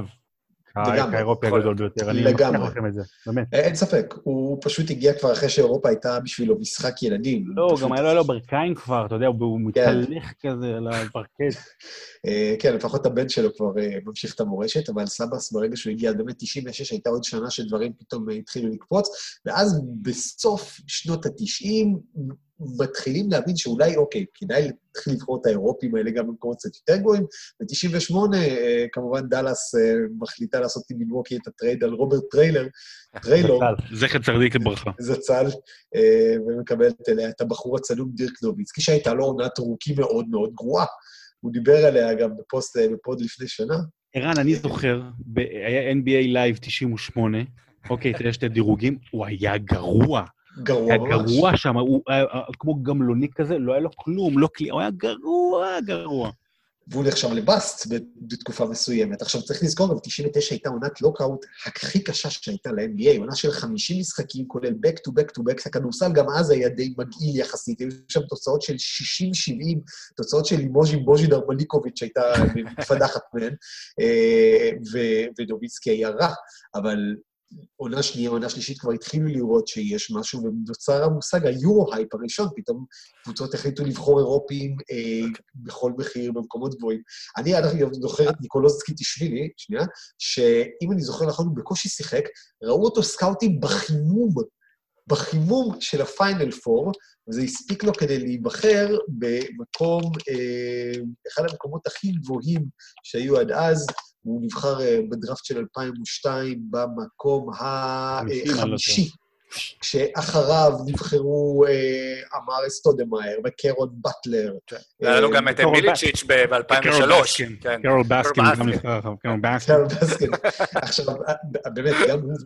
יכול הגדול. ביותר. אני. מבטיח לכם את זה, באמת. אין ספק, הוא פשוט הגיע כבר אחרי שאירופה הייתה בשבילו משחק ילדים. לא, גם היה לו ברכיים כבר, אתה יודע, הוא מתהלך כזה על הפרקט. אה, כן, לפחות הבן שלו כבר אה, ממשיך את המורשת, אבל סבאס, ברגע שהוא הגיע, באמת 96 הייתה עוד שנה שדברים פתאום אה, התחילו לקפוץ, ואז בסוף שנות ה-90 מתחילים להבין שאולי, אוקיי, כדאי להתחיל לבחור את האירופים האלה גם במקומות קצת יותר גבוהים. ב-98, אה, כמובן דאלאס אה, מחליטה לעשות עם מילווקי את ה trade על רוברט טריילר, טריילור, זכר צדיק לברכה. זצ"ל, אה, ומקבלת אליה את הבחור הצנום דירק נוביצקי, שהייתה לו עונת rookie מאוד מאוד גרועה. הוא דיבר עליה גם בפוסט, ב pod לפני שנה. ערן, אני זוכר, היה NBA Live 98, אוקיי, יש שתי דירוגים, הוא היה גרוע. גרוע היה ממש. גרוע שם, הוא היה היה כמו גמלוני כזה, לא היה לו כלום, לא כלי, הוא היה גרוע, גרוע. והוא נחשב לבאסט בתקופה מסוימת. עכשיו, צריך לזכור, גם 99 הייתה עונת לוקאוט הכי קשה שהייתה ל-NBA, עונה של 50 משחקים, כולל back to back to back, הכדורסל גם אז היה די מגעיל יחסית, היו שם תוצאות של 60-70, תוצאות של לימוז'י בוז'ידר מליקוביץ' שהייתה מפדחת מהן, אה, ונוביצקי היה רע, אבל עונה שנייה, עונה שלישית כבר התחילו לראות שיש משהו, ונוצר המושג ה Euro-hype הראשון, פתאום קבוצות החליטו לבחור אירופים אה, בכל מחיר, במקומות גבוהים. אני עד עכשיו זוכר את ניקולוז צקיטישווילי, שנייה, שאם אני זוכר נכון, הוא בקושי שיחק, ראו אותו סקאוטים בחימום, בחימום של הפיינל פור, וזה הספיק לו כדי להיבחר במקום, אה, אחד המקומות הכי גבוהים שהיו עד אז, הוא נבחר אה, בדראפט של 2002 במקום החמישי. כשאחריו נבחרו אה, אמר סטודמאייר וקרון באטלר. היה לנו גם את מיליצ'יץ' קרול ב-2003. בסקין. כן. קרול בסקין קרול גם. נבחר אחריו, קרול בסקין. קרול בסקין. עכשיו, באמת,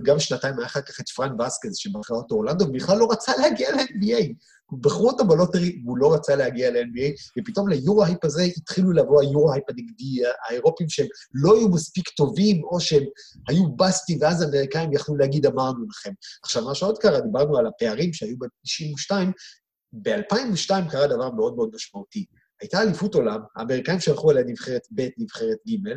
גם שנתיים היה אחר כך את פרן בסקז, שבחר אותו אורלנדו, ובכלל לא רצה להגיע ל-NBA. בחרו אותו ב lottery, והוא לא רצה להגיע ל-NBA, ופתאום ל Euro-hype הזה התחילו לבוא ה Euro-hype הנגדי, האירופים שהם לא היו מספיק טובים, או שהם היו באסטים, ואז האמריקאים יכלו להגיד, אמרנו לכם. עכשיו, מה שעוד קרה, דיברנו על הפערים שהיו ב-92, ב-2002 קרה דבר מאוד מאוד משמעותי. הייתה אליפות עולם, האמריקאים שלחו אליה נבחרת ב', נבחרת ג',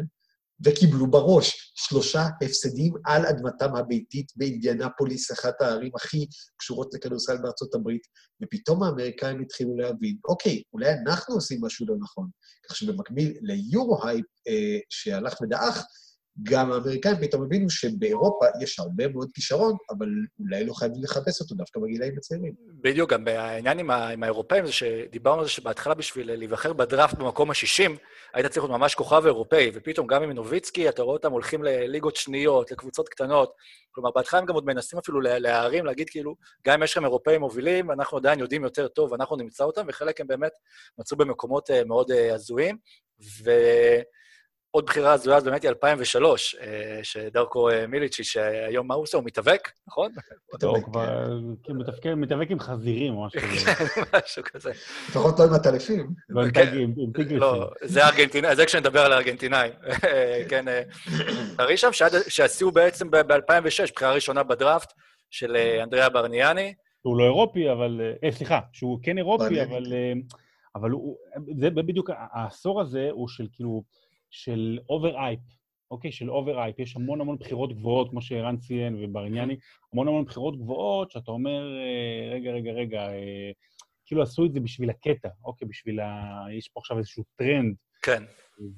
וקיבלו בראש שלושה הפסדים על אדמתם הביתית באינדיאנפוליס, אחת הערים הכי קשורות לכדורסל בארצות הברית, ופתאום האמריקאים התחילו להבין, אוקיי, אולי אנחנו עושים משהו לא נכון. כך שבמקביל ליורו-הייפ אה, שהלך ודעך, גם האמריקאים פתאום הבינו שבאירופה יש הרבה מאוד כישרון, אבל אולי לא חייבים לחפש אותו דווקא בגילאים הצעירים. בדיוק, גם העניין עם, ה- עם האירופאים זה שדיברנו על זה שבהתחלה בשביל להיבחר בדראפט במקום ה-60, היית צריך להיות ממש כוכב אירופאי, ופתאום גם עם נוביצקי, אתה רואה אותם הולכים לליגות שניות, לקבוצות קטנות. כלומר, בהתחלה הם גם עוד מנסים אפילו לה- להערים, להגיד כאילו, גם אם יש לכם אירופאים מובילים, אנחנו עדיין יודעים יותר טוב, אנחנו נמצא אותם, וחלק הם באמת מצאו במקומות אה, מאוד אה, הזויים. ועוד בחירה הזויה אז באמת היא 2003, אה, שדרקו אה, מיליצ'י, שהיום מה הוא עושה? הוא מתאבק, נכון? הוא כבר מתאבק עם חזירים או משהו כזה. משהו כזה. לפחות לא עם הטלפים. לא עם כן. עם טיגריסים. לא, זה ארגנטינאי, זה כשנדבר על הארגנטינאים. כן, אה, תראי שם שעד- שעשו בעצם ב-2006, בחירה ראשונה בדראפט של אנדריאה ברניאני. שהוא לא אירופי, אבל... אה, סליחה, שהוא כן אירופי. אבל... אבל הוא... זה בדיוק, העשור הזה הוא של כאילו... של over-hype, אוקיי? של over-hype. יש המון המון בחירות גבוהות, כמו שערן ציין וברניאני, המון המון בחירות גבוהות, שאתה אומר, אה, רגע, רגע, רגע, אה, כאילו עשו את זה בשביל הקטע, אוקיי? בשביל ה... יש פה עכשיו איזשהו טרנד, כן,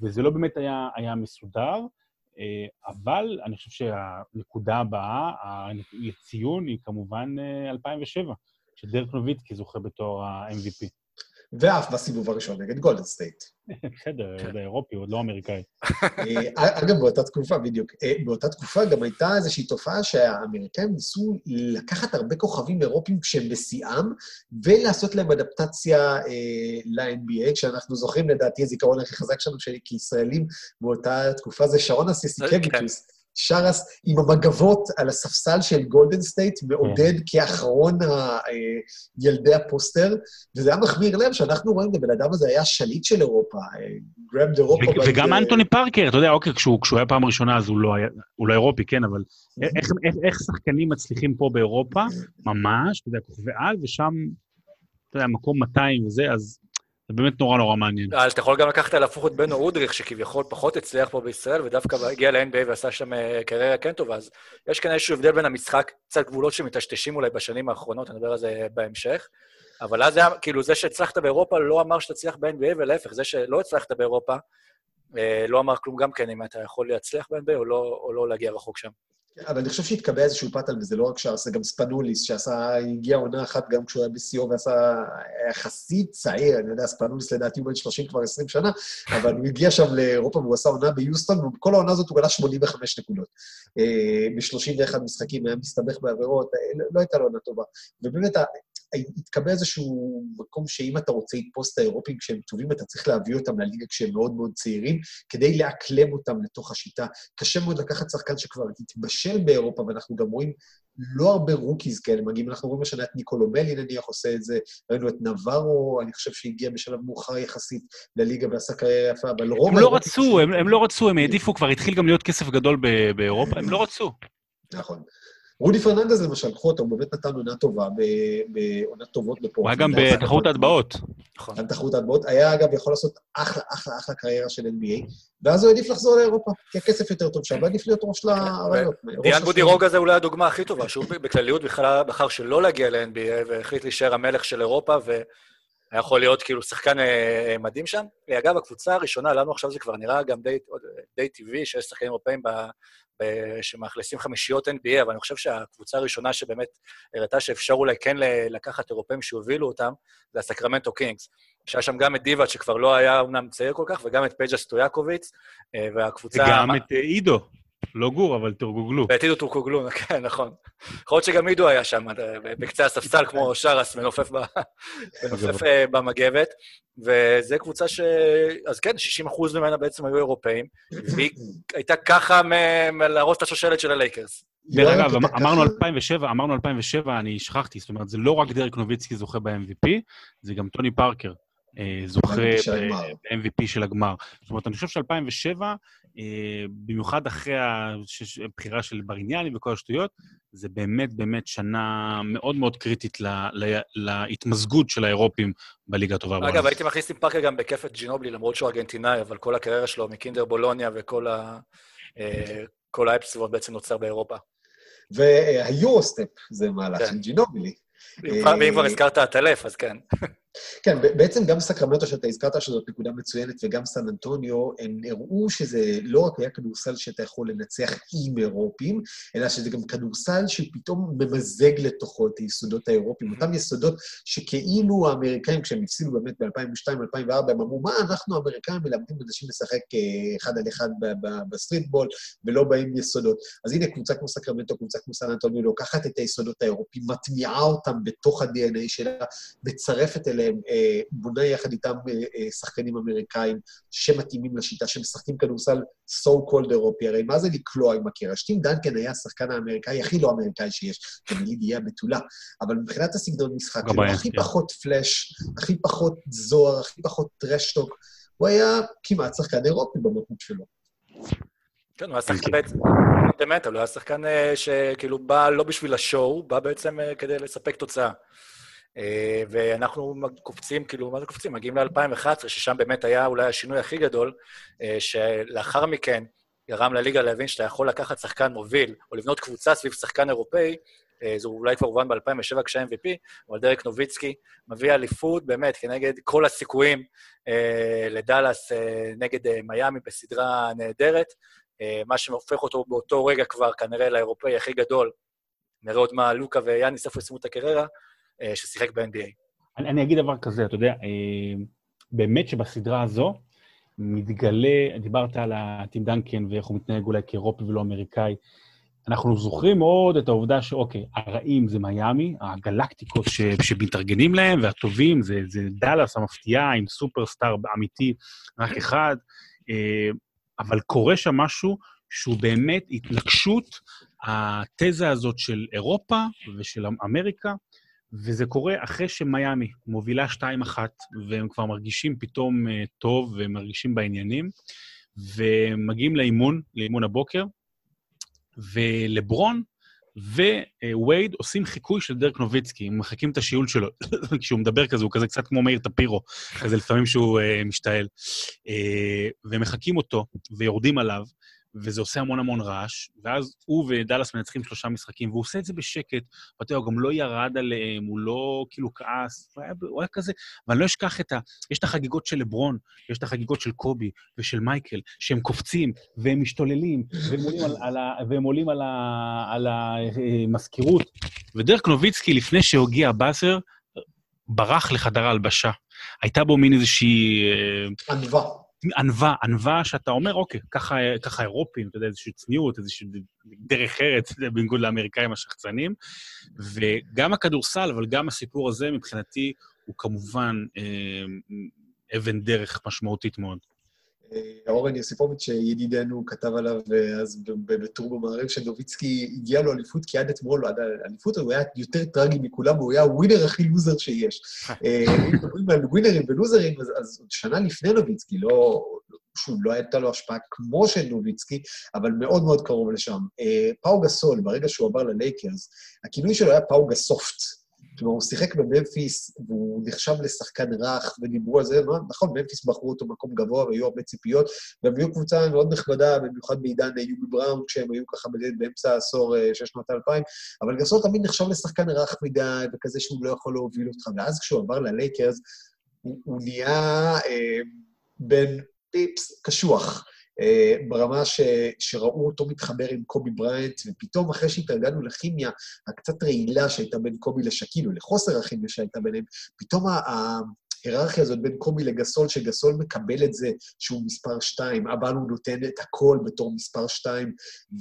וזה לא באמת היה, היה מסודר, אה, אבל אני חושב שהנקודה הבאה, לציון, היא כמובן אה, 2007, שדירק נוביצקי זוכה בתואר ה-MVP. ואף בסיבוב הראשון נגד גולדן סטייט. בסדר, כן. עוד אירופי, עוד לא אמריקאי. אה, אגב, באותה תקופה, בדיוק, אה, באותה תקופה גם הייתה איזושהי תופעה שהאמריקאים ניסו לקחת הרבה כוכבים אירופים כשהם בשיאם, ולעשות להם אדפטציה אה, ל-NBA, כשאנחנו זוכרים, לדעתי, הזיכרון הכי חזק שלנו כישראלים באותה תקופה זה שרון אסיסיקביצ'וס. שרס עם המגבות על הספסל של גולדן סטייט, מעודד כאחרון ה- אה, ילדי הפוסטר, וזה היה מחמיר לב שאנחנו רואים, הבן אדם הזה היה שליט של אירופה, גרם דה אירופה. וגם אנטוני פארקר, אתה יודע, אוקיי, כשהוא היה פעם ראשונה אז הוא לא היה, הוא לא אירופי, כן, אבל איך- איך- איך שחקנים מצליחים פה באירופה, ממש, אתה יודע, כוכבי על, ושם, אתה יודע, מקום 200 וזה, אז זה באמת נורא נורא מעניין. אז אתה יכול גם לקחת על הפוך את בנו אודריך, שכביכול פחות הצליח פה בישראל, ודווקא הגיע ל-NBA ועשה שם אה, קריירה כן טובה, אז יש כאן איזשהו הבדל בין המשחק, קצת גבולות שמטשטשים אולי בשנים האחרונות, אני אדבר על זה בהמשך. אבל אז היה, כאילו, זה שהצלחת באירופה לא אמר שתצליח ב-NBA, ולהפך, זה שלא הצלחת באירופה, אה, לא אמר כלום גם כן, אם אתה יכול להצליח ב-NBA או לא, או לא להגיע רחוק שם. אבל אני חושב שהתקבע איזשהו פאטל, וזה לא רק זה גם ספנוליס, שעשה, הגיע עונה אחת גם כשהוא היה בשיאו ועשה היה יחסית צעיר, אני יודע, ספנוליס לדעתי הוא בן 30 כבר 20 שנה, אבל הוא הגיע שם לאירופה והוא עשה עונה ביוסטון, ובכל העונה הזאת הוא גלה 85 נקודות. אה, ב-31 משחקים היה מסתבך בעבירות, אה, לא- הייתה לו עונה טובה. ובאמת, התקבע איזשהו מקום שאם אתה רוצה לתפוס את האירופים כשהם טובים, אתה צריך להביא אותם לליגה כשהם מאוד מאוד צעירים, כדי לאקלם אותם לתוך השיטה. קשה מאוד לקחת שחקן שכבר התבשל באירופה, ואנחנו גם רואים לא הרבה rookies כאלה מגיעים. אנחנו רואים השנה את ניקולו מלי נניח עושה את זה, ראינו את נבארו, אני חושב שהגיע בשלב מאוחר יחסית לליגה ועשה קריירה יפה, אבל רוב... הם לא רצו, הם הם לא רצו, הם העדיפו, כבר התחיל גם להיות כסף גדול באירופה, הם לא רצו. נכון. רודי פרננדז למשל, קחו אותו, הוא באמת נתן עונה טובה, ב- בעונות טובות בפורטלנד. הוא היה גם בתחרות ההטבעות. נכון. על תחרות ההטבעות. היה, אגב, יכול לעשות אחלה, אחלה, אחלה קריירה של NBA, ואז הוא העדיף לחזור לאירופה, כי הכסף יותר טוב שם, ועדיף להיות ראש לאריות. דיאן בודירוגה זה אולי הדוגמה הכי טובה, שהוא בכלליות בכלל בחר שלא להגיע ל-NBA והחליט להישאר המלך של אירופה, והיה יכול להיות כאילו שחקן אה, מדהים שם. אגב, הקבוצה הראשונה, לנו עכשיו זה כבר נראה גם די, טבעי, שיש שחקנים אירופאים שמאכלסים חמישיות NBA, אבל אני חושב שהקבוצה הראשונה שבאמת הראתה שאפשר אולי כן לקחת אירופאים שהובילו אותם, זה הסקרמנטו קינגס. שהיה שם גם את דיבאץ, שכבר לא היה אומנם צעיר כל כך, וגם את פג'ה סטויאקוביץ, אה, והקבוצה... וגם את אה, עידו, לא גור, אבל טורקוגלו. ואת עידו טורקוגלו, כן, נכון. יכול להיות שגם עידו היה שם, אה, בקצה הספסל, כמו שרס, מנופף אה, במגבת. וזו קבוצה ש... אז כן, 60 אחוז ממנה בעצם היו אירופאים, והיא הייתה ככה להרוס את השושלת של הלייקרס. דרך לא, אגב, אתה אמ- אמרנו ככה- 2007, אמרנו 2007, אני שכחתי, זאת אומרת, זה לא רק דרק נוביצקי זוכה ב-MVP, זה גם טוני פארקר אה, זוכה ב-MVP של הגמר. זאת אומרת, אני חושב ש-2007 אה, במיוחד אחרי הבחירה של ברניאני וכל השטויות, זה באמת באמת שנה מאוד מאוד קריטית ל, ל, להתמזגות של האירופים בליגה הטובה בעולם. אגב, הייתי מכניס עם פארקר גם בכיף את ג'ינובילי, למרות שהוא ארגנטינאי, אבל כל הקריירה שלו מקינדר בולוניה וכל ה... אה, כל סביבו בעצם נוצר באירופה. והיורוסטפ זה מהלך כן. של כבר- ואם כבר אה, הזכרת עטלף, אז כן. כן, בעצם גם סקרמנטו שאתה הזכרת, שזאת נקודה מצוינת, וגם סן אנטוניו, הם הראו שזה לא רק היה כדורסל שאתה יכול לנצח עם אירופים, אלא שזה גם כדורסל שפתאום ממזג לתוכו את היסודות האירופיים. אותם יסודות שכאילו האמריקאים, כשהם הפסידו באמת ב-2002-2004, הם אמרו, מה, אנחנו האמריקאים מלמדים אנשים לשחק אה, אחד על אחד ב streetball, ולא באים יסודות. אז הנה, קבוצה כמו סקרמנטו, קבוצה כמו סן אנטוניו, לוקחת את היסודות האירופיים, מטמיעה אותם בתוך ה-DNA שלה, מצרפת אליהם, אה, בונה יחד איתם אה, אה, שחקנים אמריקאים שמתאימים לשיטה, שמשחקים כדורסל so called אירופי. הרי מה זה לקלוע עם הקרש? טים דנקן היה השחקן האמריקאי הכי לא אמריקאי שיש, תמיד איי הבתולה, אבל מבחינת הסגנון משחק שלו, הכי כן. פחות פלאש, הכי פחות זוהר, הכי פחות trash talk, הוא היה כמעט שחקן אירופי במהות שלו. כן, הוא היה שחקן כן. בעצם, פונדמנטל, הוא היה שחקן שכאילו בא לא בשביל השואו, בא בעצם כדי לספק תוצאה. אה, ואנחנו קופצים, כאילו, מה זה קופצים? מגיעים ל-2011, ששם באמת היה אולי השינוי הכי גדול, אה, שלאחר מכן גרם לליגה להבין שאתה יכול לקחת שחקן מוביל, או לבנות קבוצה סביב שחקן אירופאי, אה, זה אולי כבר הובן ב-2007 כשה-MVP, אבל דרק נוביצקי מביא אליפות באמת כנגד כל הסיכויים לדאלאס נגד מיאמי בסדרה נהדרת. מה שהופך אותו באותו רגע כבר כנראה לאירופאי הכי גדול. נראה עוד מה לוקה ויאניס איפה יסיימו את הקריירה, ששיחק ב-NBA. אני, אני אגיד דבר כזה, אתה יודע, אה, באמת שבסדרה הזו מתגלה, דיברת על הטים דנקן ואיך הוא מתנהג אולי כאירופי ולא אמריקאי. אנחנו זוכרים מאוד את העובדה שאוקיי, הרעים זה מיאמי, הגלקטיקות ש, שמתארגנים להם, והטובים זה, זה דאלאס המפתיעה עם סופרסטאר אמיתי, רק אחד, אה, אבל קורה שם משהו שהוא באמת התנגשות התזה הזאת של אירופה ושל אמריקה, וזה קורה אחרי שמיאמי מובילה 2-1, והם כבר מרגישים פתאום אה, טוב ומרגישים בעניינים, ומגיעים לאימון, לאימון הבוקר, ולברון ווייד עושים חיקוי של דרק נוביצקי, הם מחקים את השיעול שלו. כשהוא מדבר כזה, הוא כזה קצת כמו מאיר טפירו, כזה לפעמים שהוא uh, משתעל. Uh, ומחקים אותו, ויורדים עליו, וזה עושה המון המון רעש, ואז הוא ודאלאס מנצחים שלושה משחקים, והוא עושה את זה בשקט, ואתה יודע, הוא גם לא ירד עליהם, הוא לא כאילו כעס, הוא היה, הוא היה כזה, ואני לא אשכח את ה... יש את החגיגות של לברון, יש את החגיגות של קובי ושל מייקל, שהם קופצים, והם משתוללים, והם עולים על, על, ה, והם עולים על, ה, על המזכירות. ודרק נוביצקי, לפני שהגיע הבאזר, ברח לחדר ההלבשה. הייתה בו מין איזושהי... אה, ענווה. ענווה, ענווה שאתה אומר, אוקיי, ככה, ככה אירופים, אתה יודע, איזושהי צניעות, איזושהי דרך ארץ, בניגוד לאמריקאים השחצנים. וגם הכדורסל, אבל גם הסיפור הזה, מבחינתי, הוא כמובן אה, אבן דרך משמעותית מאוד. אה, אורן יוסיפוביץ', ידידנו, כתב עליו אה, אז בטור במערב שנוביצקי הגיע לו אליפות, כי עד אתמול, עד האליפות, הוא היה יותר טרגי מכולם, הוא היה הווינר הכי לוזר שיש. אה, אם מדברים על ווינרים ולוזרים, אז, שנה לפני נוביצקי, לא... שוב, לא הייתה לו השפעה כמו של נוביצקי, אבל מאוד מאוד קרוב לשם. אה, פאו גסול, ברגע שהוא עבר ללייקרס, הכינוי שלו היה פאו גסופט. כלומר, הוא שיחק בממפיס, והוא נחשב לשחקן רך, ודיברו על זה? נכון, ממפיס בחרו אותו מקום גבוה, והיו הרבה ציפיות, והם היו קבוצה מאוד נכבדה, במיוחד בעידן יובי בראון, כשהם היו ככה באמצע העשור אה, של שנות האלפיים, אבל גסול תמיד נחשב לשחקן רך מדי, וכזה שהוא לא יכול להוביל אותך. ואז כשהוא עבר ללייקרס, הוא, הוא נהיה אה, בן פיפס קשוח. אה, ברמה ש, שראו אותו מתחבר עם קובי בריינט, ופתאום אחרי שהתרגלנו לכימיה הקצת רעילה שהייתה בין קובי לשקיל, לחוסר הכימיה שהייתה ביניהם, פתאום ה- ההיררכיה הזאת בין קובי לגסול, שגסול מקבל את זה שהוא מספר שתיים, אבל הוא נותן את הכל בתור מספר שתיים,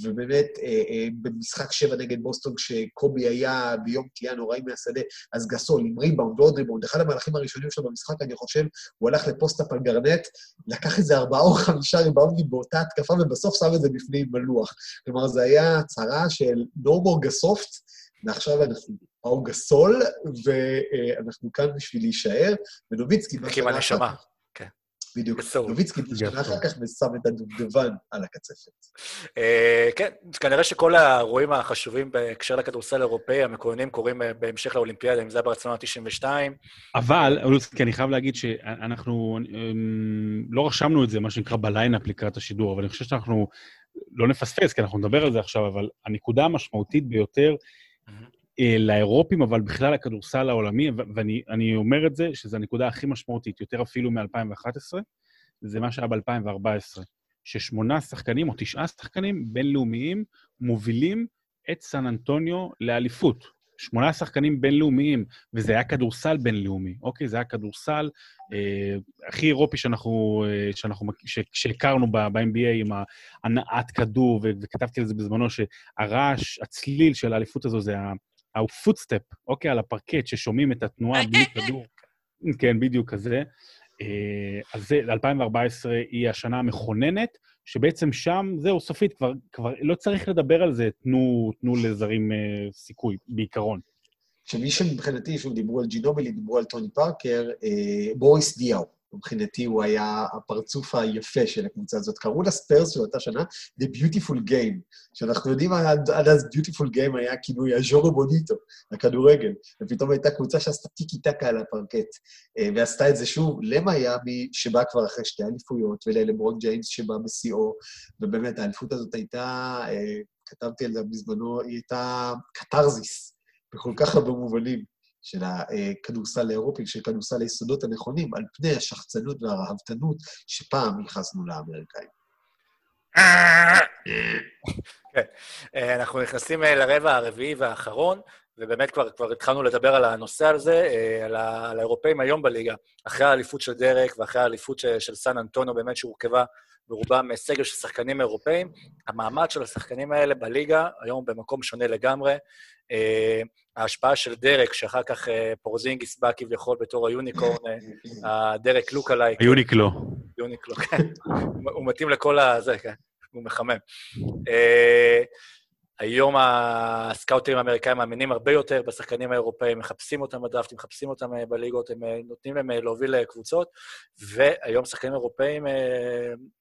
ובאמת, אה, אה, במשחק שבע נגד בוסטון, כשקובי היה ביום תלייה נוראי מהשדה, אז גסול עם ריבאונד ועוד ריבאונד, אחד המהלכים הראשונים שלו במשחק, אני חושב, הוא הלך לפוסט-אפ על גרנט, לקח איזה ארבעה או חמישה ריבאונדים באותה התקפה, ובסוף שם את זה בפנים בלוח. כלומר, זו הייתה הצהרה של no more גסופט, ועכשיו אנחנו פאו גסול, ואנחנו כאן בשביל להישאר, ונוביצקי... בשנה הנשמה. כן. בדיוק. נוביצקי שנה גסטון. אחר כך ושם את הדובדבן על הקצפת. אה, כן, כנראה שכל האירועים החשובים בהקשר לכדורסל האירופאי, המקורנים, קורים אה, בהמשך לאולימפיאדה, אם זה היה ברצלונה 92. אבל, אולוסקי, אני חייב להגיד שאנחנו אמ, לא רשמנו את זה, מה שנקרא, בליינאפ לקראת השידור, אבל אני חושב שאנחנו לא נפספס, כי אנחנו נדבר על זה עכשיו, אבל הנקודה המשמעותית ביותר לאירופים, אבל בכלל לכדורסל העולמי, ואני אני אומר את זה, שזו הנקודה הכי משמעותית, יותר אפילו מ-2011, זה מה שהיה ב-2014, ששמונה שחקנים או תשעה שחקנים בינלאומיים מובילים את סן אנטוניו לאליפות. שמונה שחקנים בינלאומיים, וזה היה כדורסל בינלאומי, אוקיי? זה היה כדורסל אה, הכי אירופי שאנחנו, אה, שאנחנו, ש- שהכרנו ב- ב-NBA עם הנעת כדור, וכתבתי על זה בזמנו, שהרעש, הצליל של האליפות הזו זה ה footstep, אוקיי? על הפרקט, ששומעים את התנועה בלי כדור. כן, בדיוק כזה. אה, אז זה, 2014 היא השנה המכוננת, שבעצם שם, זהו, סופית, כבר, כבר לא צריך לדבר על זה, תנו, תנו לזרים אה, סיכוי, בעיקרון. שמי שמבחינתי, שוב, דיברו על ג'ינובילי, דיברו על טוני פארקר, אה, בוריס דיאו. מבחינתי הוא היה הפרצוף היפה של הקבוצה הזאת. קראו לספיירס של אותה שנה The Beautiful Game, שאנחנו יודעים עד עד אז Beautiful Game היה כינוי ה jogo bonito, הכדורגל, ופתאום הייתה קבוצה שעשתה טיקי טקה על הפרקט, אה, ועשתה את זה שוב למיאמי, שבא כבר אחרי שתי אליפויות, וללברון ג'יימס שבא בשיאו, ובאמת, האליפות הזאת הייתה, אה, כתבתי על זה בזמנו, היא הייתה קתרזיס בכל כך הרבה מובנים. של הכדורסל האירופי, של כדורסל היסודות הנכונים, על פני השחצנות והרהבתנות שפעם ייחסנו לאמריקאים. כן. אנחנו נכנסים אה, לרבע הרביעי והאחרון, ובאמת כבר, כבר התחלנו לדבר על הנושא הזה, אה, על, על האירופאים היום בליגה. אחרי האליפות של דרק ואחרי האליפות של, של סן אנטונו, באמת שהורכבה ברובם סגל של שחקנים אירופאים, המעמד של השחקנים האלה בליגה היום במקום שונה לגמרי. אה, ההשפעה של דרק, שאחר כך אה, פורזינגיס בא כביכול בתור ה unicorn, אה, הדרק lookalike, היוניקלו. יוניקלו, כן. הוא- הוא מתאים לכל ה... זה, כן. הוא מחמם. היום הסקאוטים האמריקאים מאמינים הרבה יותר בשחקנים האירופאים, מחפשים אותם בדראפטים, מחפשים אותם אה, בליגות, הם אה, נותנים להם אה, להוביל קבוצות, והיום שחקנים אירופאים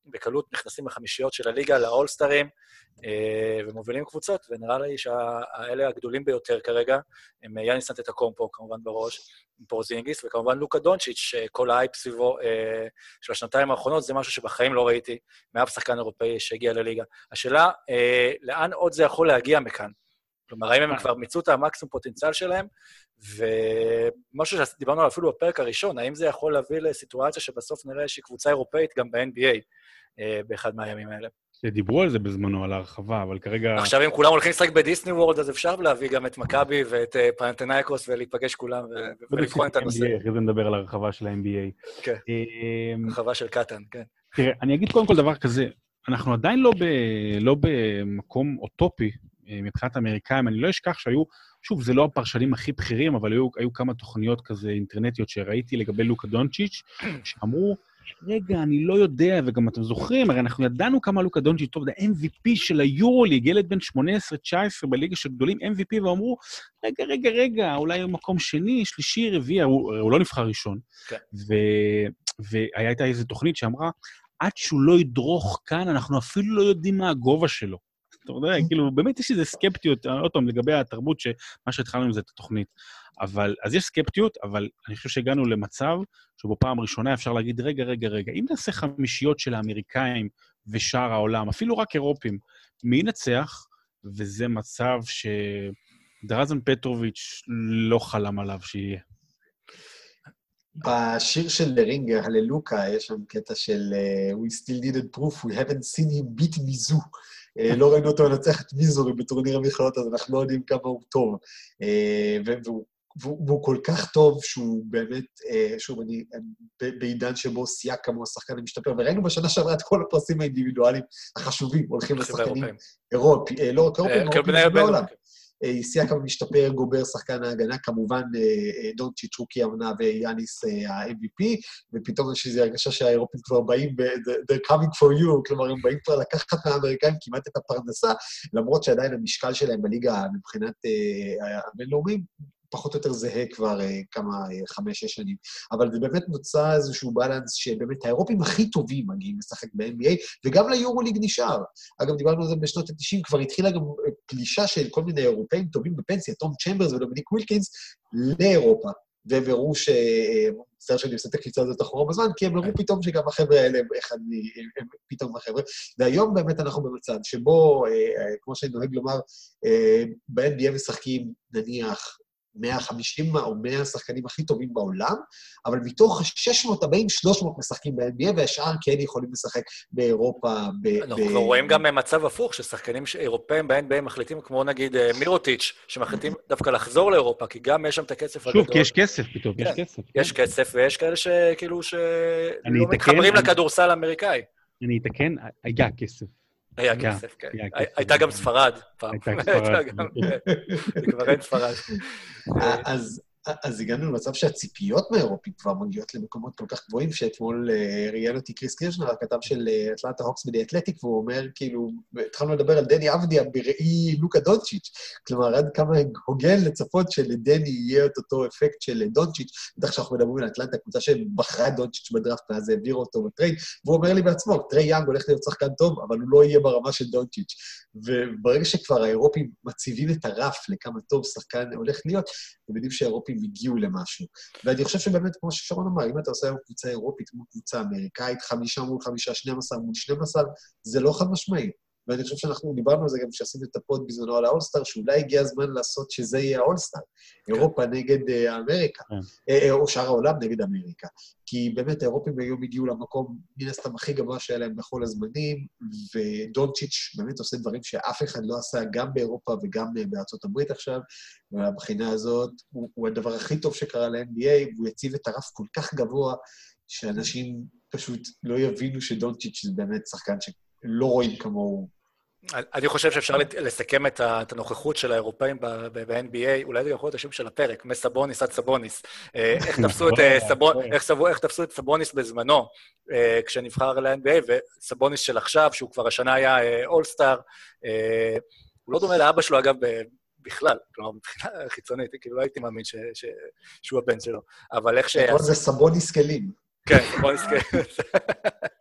בקלות נכנסים לחמישיות של הליגה, לאולסטרים, ומובילים קבוצות, ונראה לי שהאלה הגדולים ביותר כרגע הם אה, יאניס אנטטקומפו, כמובן בראש, עם פורזינגיס, וכמובן לוקה דונצ'יץ', שכל האייפ סביבו אה, של השנתיים האחרונות, זה משהו שבחיים לא ראיתי מאף שחקן אירופאי שהגיע לליגה. השאלה, אה, לאן עוד זה יכול להגיע מכאן? כלומר, האם הם כבר מיצו את המקסימום פוטנציאל שלהם? ומשהו שדיברנו עליו אפילו בפרק הראשון, האם זה יכול להביא לסיטואציה שבסוף נראה איזושהי קבוצה אירופאית גם ב-NBA אה, באחד מהימים האלה? דיברו על זה בזמנו, על ההרחבה, אבל כרגע... עכשיו, אם כולם הולכים לשחק בדיסני וורד, אז אפשר להביא גם את מכבי ואת אה, פנתנייקוס ולהיפגש כולם ולבחון את הנושא. אחרי זה נדבר על הרחבה של ה-NBA. כן. אמ, הרחבה של קטן, כן. תראה, אני אגיד קודם כל דבר כזה, אנחנו עדיין לא, ב, לא במקום אוטופי אה, מבחינת האמריקאים, אני לא אשכח שהיו, שוב, זה לא הפרשנים הכי בכירים, אבל היו, היו כמה תוכניות כזה אינטרנטיות שראיתי לגבי לוקה דונצ'יץ', שאמרו, רגע, אני לא יודע, וגם אתם זוכרים, הרי אנחנו ידענו כמה לוקה דונצ'יץ' טוב, זה MVP של היורוליג, ילד בן 18-19 בליגה של גדולים, MVP, ואמרו, רגע, רגע, רגע, אולי הוא מקום שני, שלישי, רביעי, הוא, הוא לא נבחר ראשון. כן. ו, והייתה איזו תוכנית שאמרה, עד שהוא לא ידרוך כאן, אנחנו אפילו לא יודעים מה הגובה שלו. אתה יודע, כאילו, באמת יש איזו סקפטיות, עוד פעם, לגבי התרבות, שמה שהתחלנו עם זה את התוכנית. אבל, אז יש סקפטיות, אבל אני חושב שהגענו למצב שבו פעם ראשונה אפשר להגיד, רגע, רגע, רגע, אם נעשה חמישיות של האמריקאים ושאר העולם, אפילו רק אירופים, מי ינצח? וזה מצב שדרזן פטרוביץ' לא חלם עליו שיהיה. בשיר של רינגר, הללוקה, יש שם קטע של אה, We still needed proof, we haven't seen him beat מיזו. אה, לא ראינו אותו מנצח את מיזורי בטורניר המכללות, אז אנחנו לא יודעים כמה הוא טוב. אה, והוא, והוא, והוא כל כך טוב שהוא באמת, אה, שוב, אני בעידן שבו סייקם הוא השחקן המשתפר, וראינו בשנה שעברה את כל הפרסים האינדיבידואליים החשובים הולכים לשחקנים. אירופי, אה, לא רק אירופים, אירופים בעולם. אה, סייקם משתפר, גובר שחקן ההגנה, כמובן אה, דונצ'יץ' רוקי העונה ויאניס ה-MVP, ופתאום יש איזו הרגשה שהאירופים כבר באים, they're coming for you, כלומר, הם באים כבר לקחת מהאמריקאים כמעט את הפרנסה, למרות שעדיין המשקל שלהם בליגה מבחינת הבינלאומיים פחות או יותר זהה כבר אה, כמה, אה, חמש-שש שנים. אבל זה באמת נוצר איזשהו בלנס שבאמת האירופים הכי טובים מגיעים לשחק ב-NBA, וגם ליורוליג נשאר. אגב, דיברנו על זה בשנות ה-90, כבר התחילה גם אה, פלישה של כל מיני אירופאים טובים בפנסיה, תום צ'מברס ודומיניק ווילקינס, לאירופה. והם הראו ש... מצטער שאני עושה את הקפיצה הזאת אחורה בזמן, כי הם הראו פתאום שגם החבר'ה האלה הם אחד מ... הם פתאום החבר'ה. והיום באמת אנחנו במצב שבו, כמו שאני נוהג לומר, ב-NBA משחקים נניח 150 או 100 השחקנים הכי טובים בעולם, אבל מתוך ה-640, 300 משחקים ב-NBA, והשאר כן יכולים לשחק באירופה, ב... אנחנו ב- כבר רואים גם מצב הפוך, ששחקנים אירופאים ב-NBA מחליטים, כמו נגיד אה, מירוטיץ', שמחליטים דווקא לחזור לאירופה, כי גם יש שם את הכסף הגדול. שוב, כי יש כסף פתאום, יש כן, כסף. יש כסף, ויש כאלה שכאילו, שלא מתחברים אני- לכדורסל האמריקאי. אני אתקן, היה כסף. היה כסף, כן. הייתה גם ספרד פעם. הייתה ספרד. גם- זה כבר אין ספרד. אה, אז, אז הגענו למצב שהציפיות מהאירופים כבר מגיעות למקומות כל כך גבוהים, שאתמול אה, ראיין אותי קריס קירשנר, הכתב של אטלנטה הוקס בדי אתלטיק, והוא אומר, כאילו, התחלנו לדבר על דני אבדיה בראי לוקה דונצ'יץ', כלומר, עד כמה הוגן לצפות שלדני יהיה את אותו אפקט של דונצ'יץ', בטח שאנחנו מדברים על אטלנטה, קבוצה שבחרה דונצ'יץ' בדראפט, ואז העבירה אותו ב trade, והוא אומר לי בעצמו, טריי יאנג הולך להיות שחקן טוב, אבל הוא לא יהיה ברמה של דונצ'יץ'. וברגע שכבר האירופים מציבים את הרף לכמה טוב שחקן הולך להיות, אתם יודעים שהאירופים הגיעו למשהו. ואני חושב שבאמת, כמו ששרון אמר, אם אתה עושה היום קבוצה אירופית מול קבוצה אמריקאית, חמישה מול חמישה, 12 מול 12, זה לא חד משמעי. ואני חושב שאנחנו דיברנו על זה גם כשעשינו את ה pod בזמנו על האולסטאר, שאולי הגיע הזמן לעשות שזה יהיה האולסטאר. אירופה נגד אה, אמריקה, כן. אה, אה, או שאר העולם נגד אמריקה. כי באמת האירופים היום הגיעו למקום, מן הסתם, הכי גבוה שהיה להם בכל הזמנים, ודונצ'יץ' באמת עושה דברים שאף אחד לא עשה, גם באירופה וגם בארצות הברית עכשיו, ומהבחינה הזאת הוא, הוא הדבר הכי טוב שקרה ל-NBA, והוא יציב את הרף כל כך גבוה, שאנשים פשוט לא יבינו שדונצ'יץ' זה באמת שחקן שלא רואים כמוהו. אני חושב שאפשר לסכם את הנוכחות של האירופאים ב-NBA, אולי זה יכול להיות השם של הפרק, מסבוניס עד סבוניס. אה, איך תפסו את אה, איך סבו- איך תפסו את סבוניס בזמנו, אה, כשנבחר ל-NBA, וסבוניס של עכשיו, שהוא כבר השנה היה אולסטאר, הוא לא דומה לאבא שלו, אגב, ב- בכלל, כלומר, מבחינה חיצונית, כאילו לא הייתי מאמין ש- ש- שהוא הבן שלו. אבל איך ש... זה סבוניס כלים. כן, סבוניס, כן.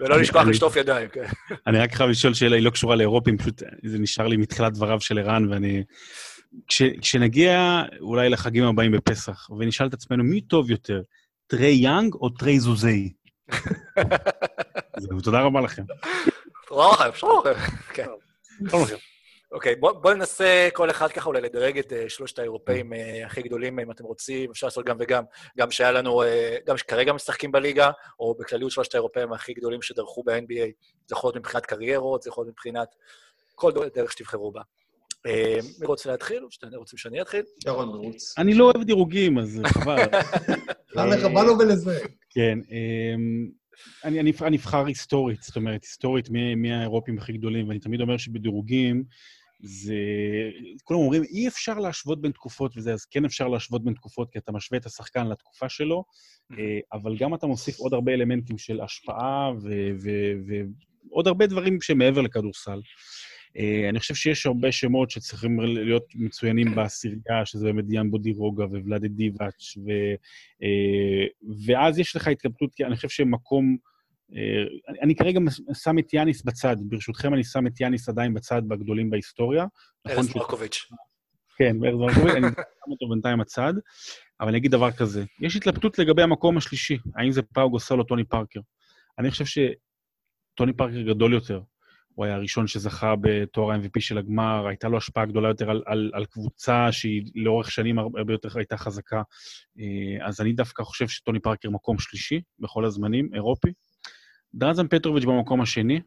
ולא לשכוח אני- לשטוף ידיים, כן. אני רק חייב לשאול שאלה, היא לא קשורה לאירופים, פשוט זה נשאר לי מתחילת דבריו של ערן, ואני... כש, כשנגיע אולי לחגים הבאים בפסח, ונשאל את עצמנו מי טוב יותר, טרי יאנג או תרי זוזי? זהו, תודה רבה לכם. תודה לכם, שלום לכם. כן. שלום לכם. אוקיי, בואו בוא ננסה כל אחד ככה אולי לדרג את אה, שלושת האירופאים אה, הכי גדולים, אם אתם רוצים, אפשר לעשות גם וגם, גם שהיה לנו, אה, גם שכרגע משחקים בליגה, או בכלליות שלושת האירופאים הכי גדולים שדרכו ב-NBA. זה יכול להיות מבחינת קריירות, זה יכול להיות מבחינת כל דרך- דרך שתבחרו בה. מי רוצה להתחיל, או שאתם רוצים שאני אתחיל? ירון מרוץ. אני לא אוהב דירוגים, אז חבל. מה לך, מה לו ולזה? כן, אמ, אני, אני, אני אבחר היסטורית, זאת אומרת, היסטורית מי, מי האירופים הכי גדולים, ואני תמיד אומר שבדירוגים זה... כולם אומרים, אי אפשר להשוות בין תקופות וזה, אז כן אפשר להשוות בין תקופות, כי אתה משווה את השחקן לתקופה שלו, אה, אבל גם אתה מוסיף עוד הרבה אלמנטים של השפעה ועוד הרבה דברים שמעבר לכדורסל. אה, אני חושב שיש הרבה שמות שצריכים להיות מצוינים בעשירייה, שזה באמת דיאן בודירוגה וולאדי דיבאץ', ו, אה, ואז יש לך התלבטות, כי אני חושב שמקום... אה, אני, כרגע שם את יאניס בצד, ברשותכם אני שם את יאניס עדיין בצד בגדולים בהיסטוריה. נכון ארז מרקוביץ'. כן, בארז מרקוביץ', אני שם אותו בינתיים בצד, אבל אני אגיד דבר כזה, יש התלבטות לגבי המקום השלישי, האם זה פאו גוסל או טוני פארקר. אני חושב שטוני פארקר גדול יותר. הוא היה הראשון שזכה בתואר ה-MVP של הגמר, הייתה לו השפעה גדולה יותר על, על, על קבוצה שהיא לאורך שנים הרבה יותר הייתה חזקה. אה, אז אני דווקא חושב שטוני פארקר מקום שלישי בכל הזמנים, אירופי. דרזן פטרוביץ' במקום השני.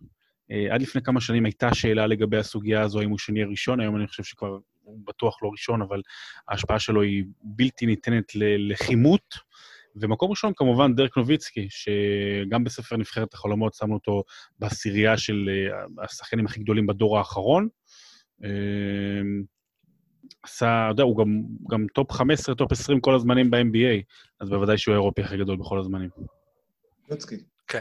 אה, עד לפני כמה שנים הייתה שאלה לגבי הסוגיה הזו, האם הוא שני או ראשון, היום אני חושב שכבר הוא בטוח לא ראשון, אבל ההשפעה שלו היא בלתי ניתנת ל- לכימות. ומקום ראשון, כמובן, דרק נוביצקי, שגם בספר נבחרת החלומות שמנו אותו בעשירייה של אה, השחקנים הכי גדולים בדור האחרון. אה, עשה, אתה יודע, הוא גם, גם top 15, top 20 כל הזמנים ב-NBA, אז בוודאי שהוא האירופי הכי גדול בכל הזמנים. יוצקי. אה,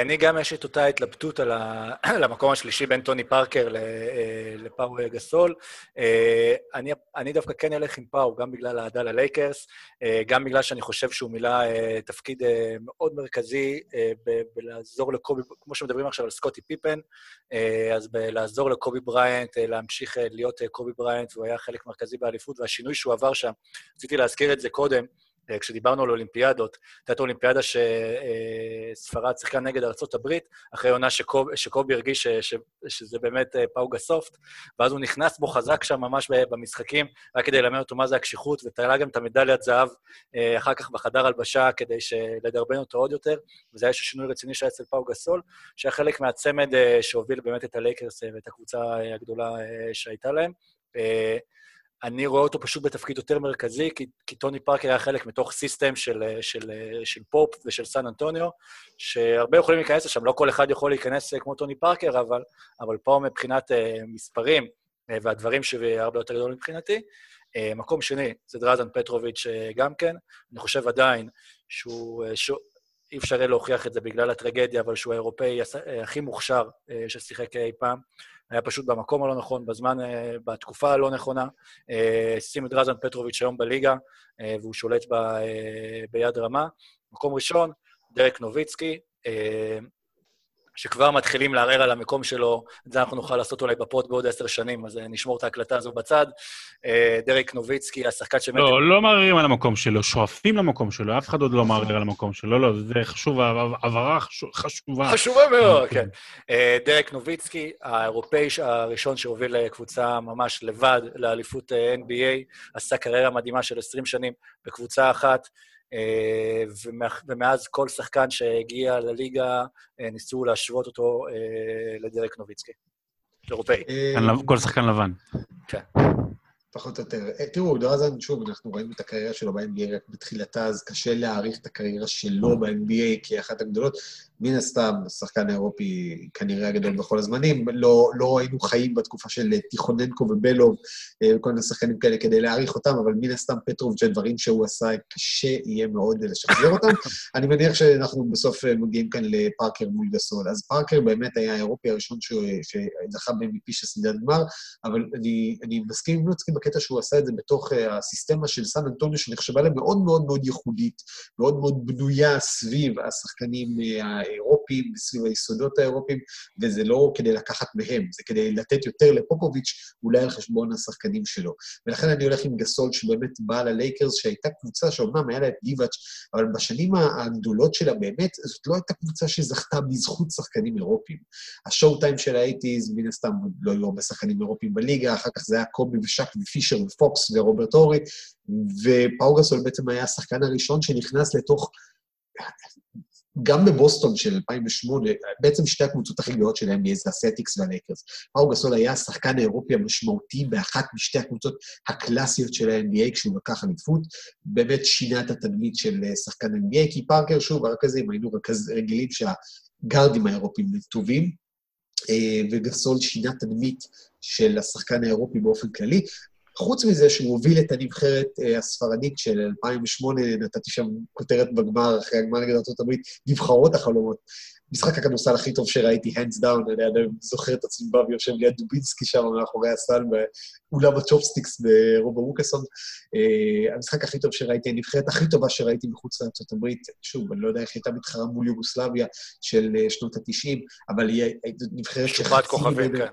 אני גם, יש את אותה התלבטות על ה- על המקום השלישי בין טוני פארקר אה, לפאו גסול. אה, אני, אני דווקא כן אלך עם פאו, גם בגלל האהדה ללייקרס, אה, גם בגלל שאני חושב שהוא מילא אה, תפקיד אה, מאוד מרכזי אה, ב- בלעזור לקובי, כמו שמדברים עכשיו על סקוטי פיפן, אה, אז בלעזור לקובי בריינט, אה, להמשיך אה, להיות אה, קובי בריינט, והוא היה חלק מרכזי באליפות, והשינוי שהוא עבר שם, רציתי להזכיר את זה קודם, אה, כשדיברנו על אולימפיאדות, הייתה אולימפיאדה שספרד שיחקה נגד ארה"ב, אחרי עונה שקוב, שקובי הרגיש ש, ש, שזה באמת אה, פאוגה סופט, ואז הוא נכנס בו חזק שם ממש במשחקים, רק כדי ללמד אותו מה זה הקשיחות, ותעלה גם את המדליית זהב אה, אחר כך בחדר הלבשה, כדי לדרבן אותו עוד יותר, וזה היה איזשהו שינוי רציני שהיה אצל פאוגה סול, שהיה חלק מהצמד אה, שהוביל באמת את הלייקרס ואת הקבוצה הגדולה שהייתה להם. אני רואה אותו פשוט בתפקיד יותר מרכזי, כי, כי טוני פארקר היה חלק מתוך system של, של, של פופ ושל סן אנטוניו, שהרבה יכולים להיכנס לשם, לא כל אחד יכול להיכנס אה, כמו טוני פארקר, אבל, אבל פה מבחינת uh, מספרים אה, והדברים שהרבה יותר גדול מבחינתי. אה, מקום שני זה דרזן פטרוביץ' אה, גם כן. אני חושב עדיין שהוא... אה, שהוא אי אפשר יהיה להוכיח את זה בגלל הטרגדיה, אבל שהוא האירופאי הכי מוכשר ששיחק אי פעם. היה פשוט במקום הלא נכון, בזמן, אה, בתקופה הלא נכונה. שים את דרזן פטרוביץ' היום בליגה, אה, והוא שולט ב, אה, ביד רמה. מקום ראשון, דרק נוביצקי, שכבר מתחילים לערער על המקום שלו, את זה אנחנו נוכל לעשות אולי בפוד בעוד עשר שנים, אז אה, נשמור את ההקלטה הזו בצד. אה, דרק נוביצקי, השחקן שבאמת... לא, לא מערערים על המקום שלו, שואפים למקום שלו, אף אחד עוד לא מערער על המקום שלו, לא, זה חשוב, הבהרה חשוב- חשובה. חשובה מאוד, כן. כן. אה, דרק נוביצקי, האירופאי הראשון שהוביל קבוצה ממש לבד לאליפות NBA, עשה קריירה מדהימה של 20 שנים בקבוצה אחת, ומאז כל שחקן שהגיע לליגה, אה, ניסו להשוות אותו אה, לדרק נוביצקי. אירופאי. אה, לב- כל שחקן לבן. פחות או יותר. אה, תראו, דרזן, שוב, אנחנו ראינו את הקריירה שלו ב-NBA רק בתחילתה, אז קשה להעריך את הקריירה שלו ב-NBA כאחת הגדולות. מן הסתם, השחקן האירופי כנראה הגדול בכל הזמנים. לא, לא היינו חיים בתקופה של תיכוננקו ובלוב, אה, וכל מיני שחקנים כאלה כדי להעריך אותם, אבל מן הסתם פטרוב, דברים שהוא עשה, קשה יהיה מאוד לשחזר אותם. אני מניח שאנחנו בסוף אה, מגיעים כאן לפארקר מול גסול. אז פארקר באמת היה האירופי הראשון ש- שזכה ב-MVP של סדרת גמר, אבל אני, אני מסכים עם לוצקי בקטע שהוא עשה את זה בתוך הסיסטמה של סן אנטוניו, שנחשבה להם מאוד מאוד מאוד ייחודית, מאוד מאוד בנויה סביב השחקנים האירופים, סביב היסודות האירופים, וזה לא כדי לקחת מהם, זה כדי לתת יותר לפופוביץ', אולי על חשבון השחקנים שלו. ולכן אני הולך עם גסול, שבאמת בא ללייקרס, שהייתה קבוצה שאומנם היה לה את גיבאץ', אבל בשנים הגדולות שלה באמת, זאת לא הייתה קבוצה שזכתה בזכות שחקנים אירופים. השואו טיים של האייטיז, מן הסתם לא היו הרבה שחקנים אירופים בליגה, אחר כך זה היה קובי ושק ופישר ופוקס ורוברט אורי, ופאו גסול בעצם היה השחקן הראשון שנכנס לתוך... גם בבוסטון של 2008, בעצם שתי הקבוצות הכי גדולות של ה-NBA זה הסלטיקס והלייקרס. פאו גסול היה השחקן האירופי המשמעותי באחת משתי הקבוצות הקלאסיות של ה-NBA כשהוא לקח אליפות. באמת שינה את התדמית של אה, שחקן NBA, כי פארקר, שוב, הרכזים, היינו רכז, רגילים שהגארדים האירופים טובים, אה, וגסול שינה תדמית של השחקן האירופי באופן כללי. חוץ מזה שהוא הוביל את הנבחרת אה, הספרדית של 2008, נתתי שם כותרת בגמר, אחרי הגמר נגד ארה"ב, נבחרות החלומות. משחק הכדורסל הכי טוב שראיתי, hands down, אני עדיין זוכר את עצמי בא ויושב ליד דובינסקי שם מאחורי הסל באולם הצ'ופסטיקס ברובה ווקסון. אה, המשחק הכי טוב שראיתי, הנבחרת הכי טובה שראיתי מחוץ לארה"ב, שוב, אני לא יודע איך הייתה מתחרה מול יוגוסלביה של אה, שנות ה-90, אבל היא נבחרת ממנה- כן.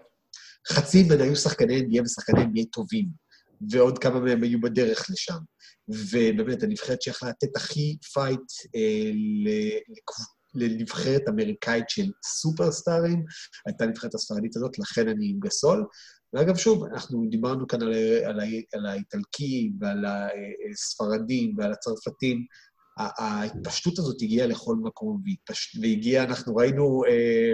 חצי ממנה היו שחקני NBA ושחקני NBA טובים, ועוד כמה מהם היו בדרך לשם. ובאמת, הנבחרת שיכלה לתת הכי fight אה, לנבחרת אמריקאית של סופרסטארים, הייתה הנבחרת הספרדית הזאת, לכן אני עם גסול. ואגב, שוב, אנחנו דיברנו כאן על, על, על האיטלקים ועל הספרדים ועל הצרפתים. ההתפשטות הזאת הגיעה לכל מקום, והתפש... והגיעה, אנחנו ראינו אה,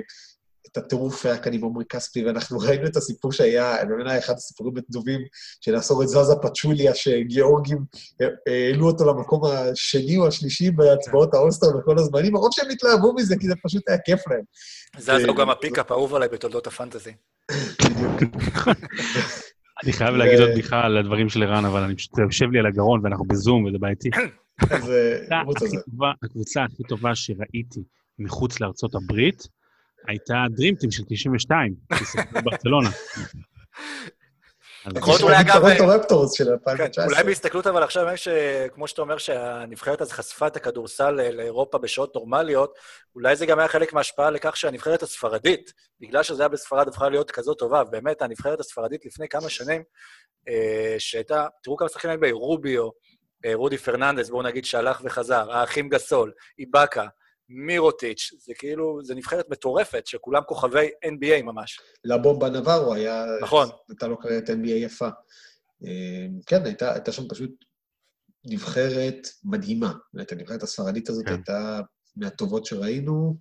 את הטירוף היה כאן עם עמרי כספי, ואנחנו ראינו את הסיפור שהיה, באמת היה אחד הסיפורים הטובים של לעשות את זאזא פצ'וליה, שגיאורגים אה, העלו אותו למקום השני או השלישי בהצבעות האולסטר בכל הזמנים, מרוב שהם התלהבו מזה, כי זה פשוט היה כיף להם. זה אז גם ה pickup האהוב עליי בתולדות הפנטזי. אני חייב להגיד עוד בדיחה על הדברים של ערן, אבל אני פשוט, זה יושב לי על הגרון ואנחנו בזום וזה בעייתי. אז אה, הקבוצה הכי טובה שראיתי מחוץ לארצות הברית, הייתה Dream Team של 92, שיחקו בברצלונה. יכול להיות אולי, אגב, טורנטו רפטורס של כן, 2019. אולי בהסתכלות, אבל עכשיו, באמת שכמו שאתה אומר שהנבחרת אז חשפה את הכדורסל ל- לאירופה בשעות נורמליות, אולי זה גם היה חלק מההשפעה לכך שהנבחרת הספרדית, בגלל שזה היה בספרד, הפכה להיות כזאת טובה, ובאמת, הנבחרת הספרדית לפני כמה שנים, אה, שהייתה, תראו כמה שחקנים NBA, רוביו, אה, רודי פרננדס, בואו נגיד שהלך וחזר, האחים גסול, איבאקה, מירוטיץ', זה כאילו, זה נבחרת מטורפת, שכולם כוכבי NBA ממש. לה בומבה נבארו היה... נכון. הייתה לו קריירת NBA יפה. אה, כן, הייתה, הייתה שם פשוט נבחרת מדהימה. באמת, הנבחרת הספרדית הזאת כן. הייתה מהטובות שראינו.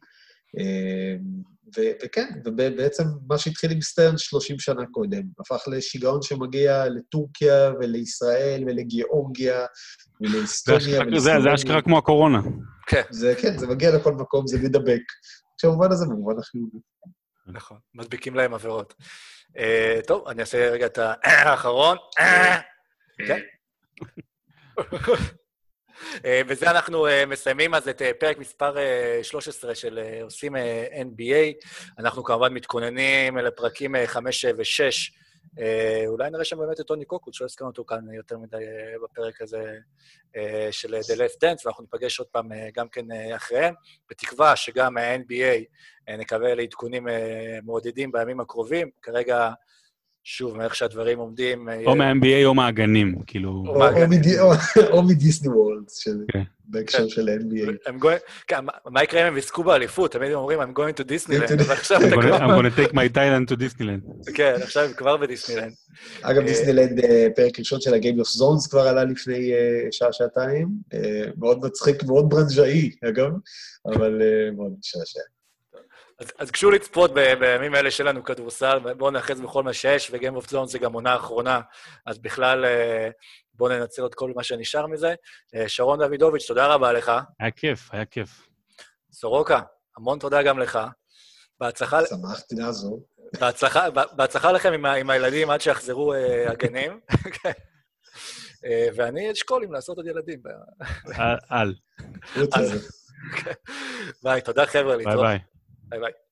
אה, ו- וכן, ובעצם מה שהתחיל עם סטרן 30 שנה קודם, הפך לשיגעון שמגיע לטורקיה ולישראל ולגיאורגיה זה- זה אשכרה כמו הקורונה. כן, זה כן, זה מגיע לכל מקום, זה מדבק. במובן הזה, במובן החיובי. נכון, מדביקים להם עבירות. אה, טוב, אני אעשה רגע את האחרון. כן. אה, בזה אנחנו אה, מסיימים אז את אה, פרק מספר אה, 13 של אה, עושים אה, NBA. אנחנו כמובן מתכוננים לפרקים 5 ו-6. אולי נראה שם באמת את טוני קוקוט, שלא הזכרנו אותו כאן יותר מדי אה, בפרק הזה אה, של The Last Dance, ואנחנו ניפגש עוד פעם אה, גם כן אה, אחריהם, בתקווה שגם ה-NBA אה, נקבל עדכונים אה, מעודדים בימים הקרובים. כרגע, שוב, מאיך שהדברים עומדים... אה, או מה-NBA או מהגנים, כאילו... או- מדיסני וורלד, של- כן. בהקשר כן. של NBA. going, כן, מה- יקרה אם הם יזכו באליפות? תמיד הם אומרים, I'm going to Disneyland, to- אבל עכשיו I'm אתה gonna- כבר... I'm gonna take my Thailand to Disneyland. כן, עכשיו הם כבר בדיסנילנד. אגב, אה, דיסנילנד, אה, פרק ראשון של ה-Game of Zones כבר עלה לפני שעה-שעתיים. מאוד מצחיק, מאוד ברנז'אי, אגב, אבל מאוד משעשע. אז, אז גשו לצפות ב- בימים האלה שלנו כדורסל, בואו נאחז בכל מה שיש, וגיים אוף זון זה גם עונה אחרונה, אז בכלל אה, בואו ננצל את כל מה שנשאר מזה. אה, שרון דוידוביץ', תודה רבה לך. היה כיף, היה כיף. סורוקה, המון תודה גם לך. בהצלחה, שמחתי לעזור. בהצלחה, בהצלחה לכם עם, ה- עם הילדים עד שיחזרו אה, הגנים. ואני אשקול אם לעשות עוד ילדים. על-. ביי, תודה חבר'ה, להתראות. ביי. ביי ביי.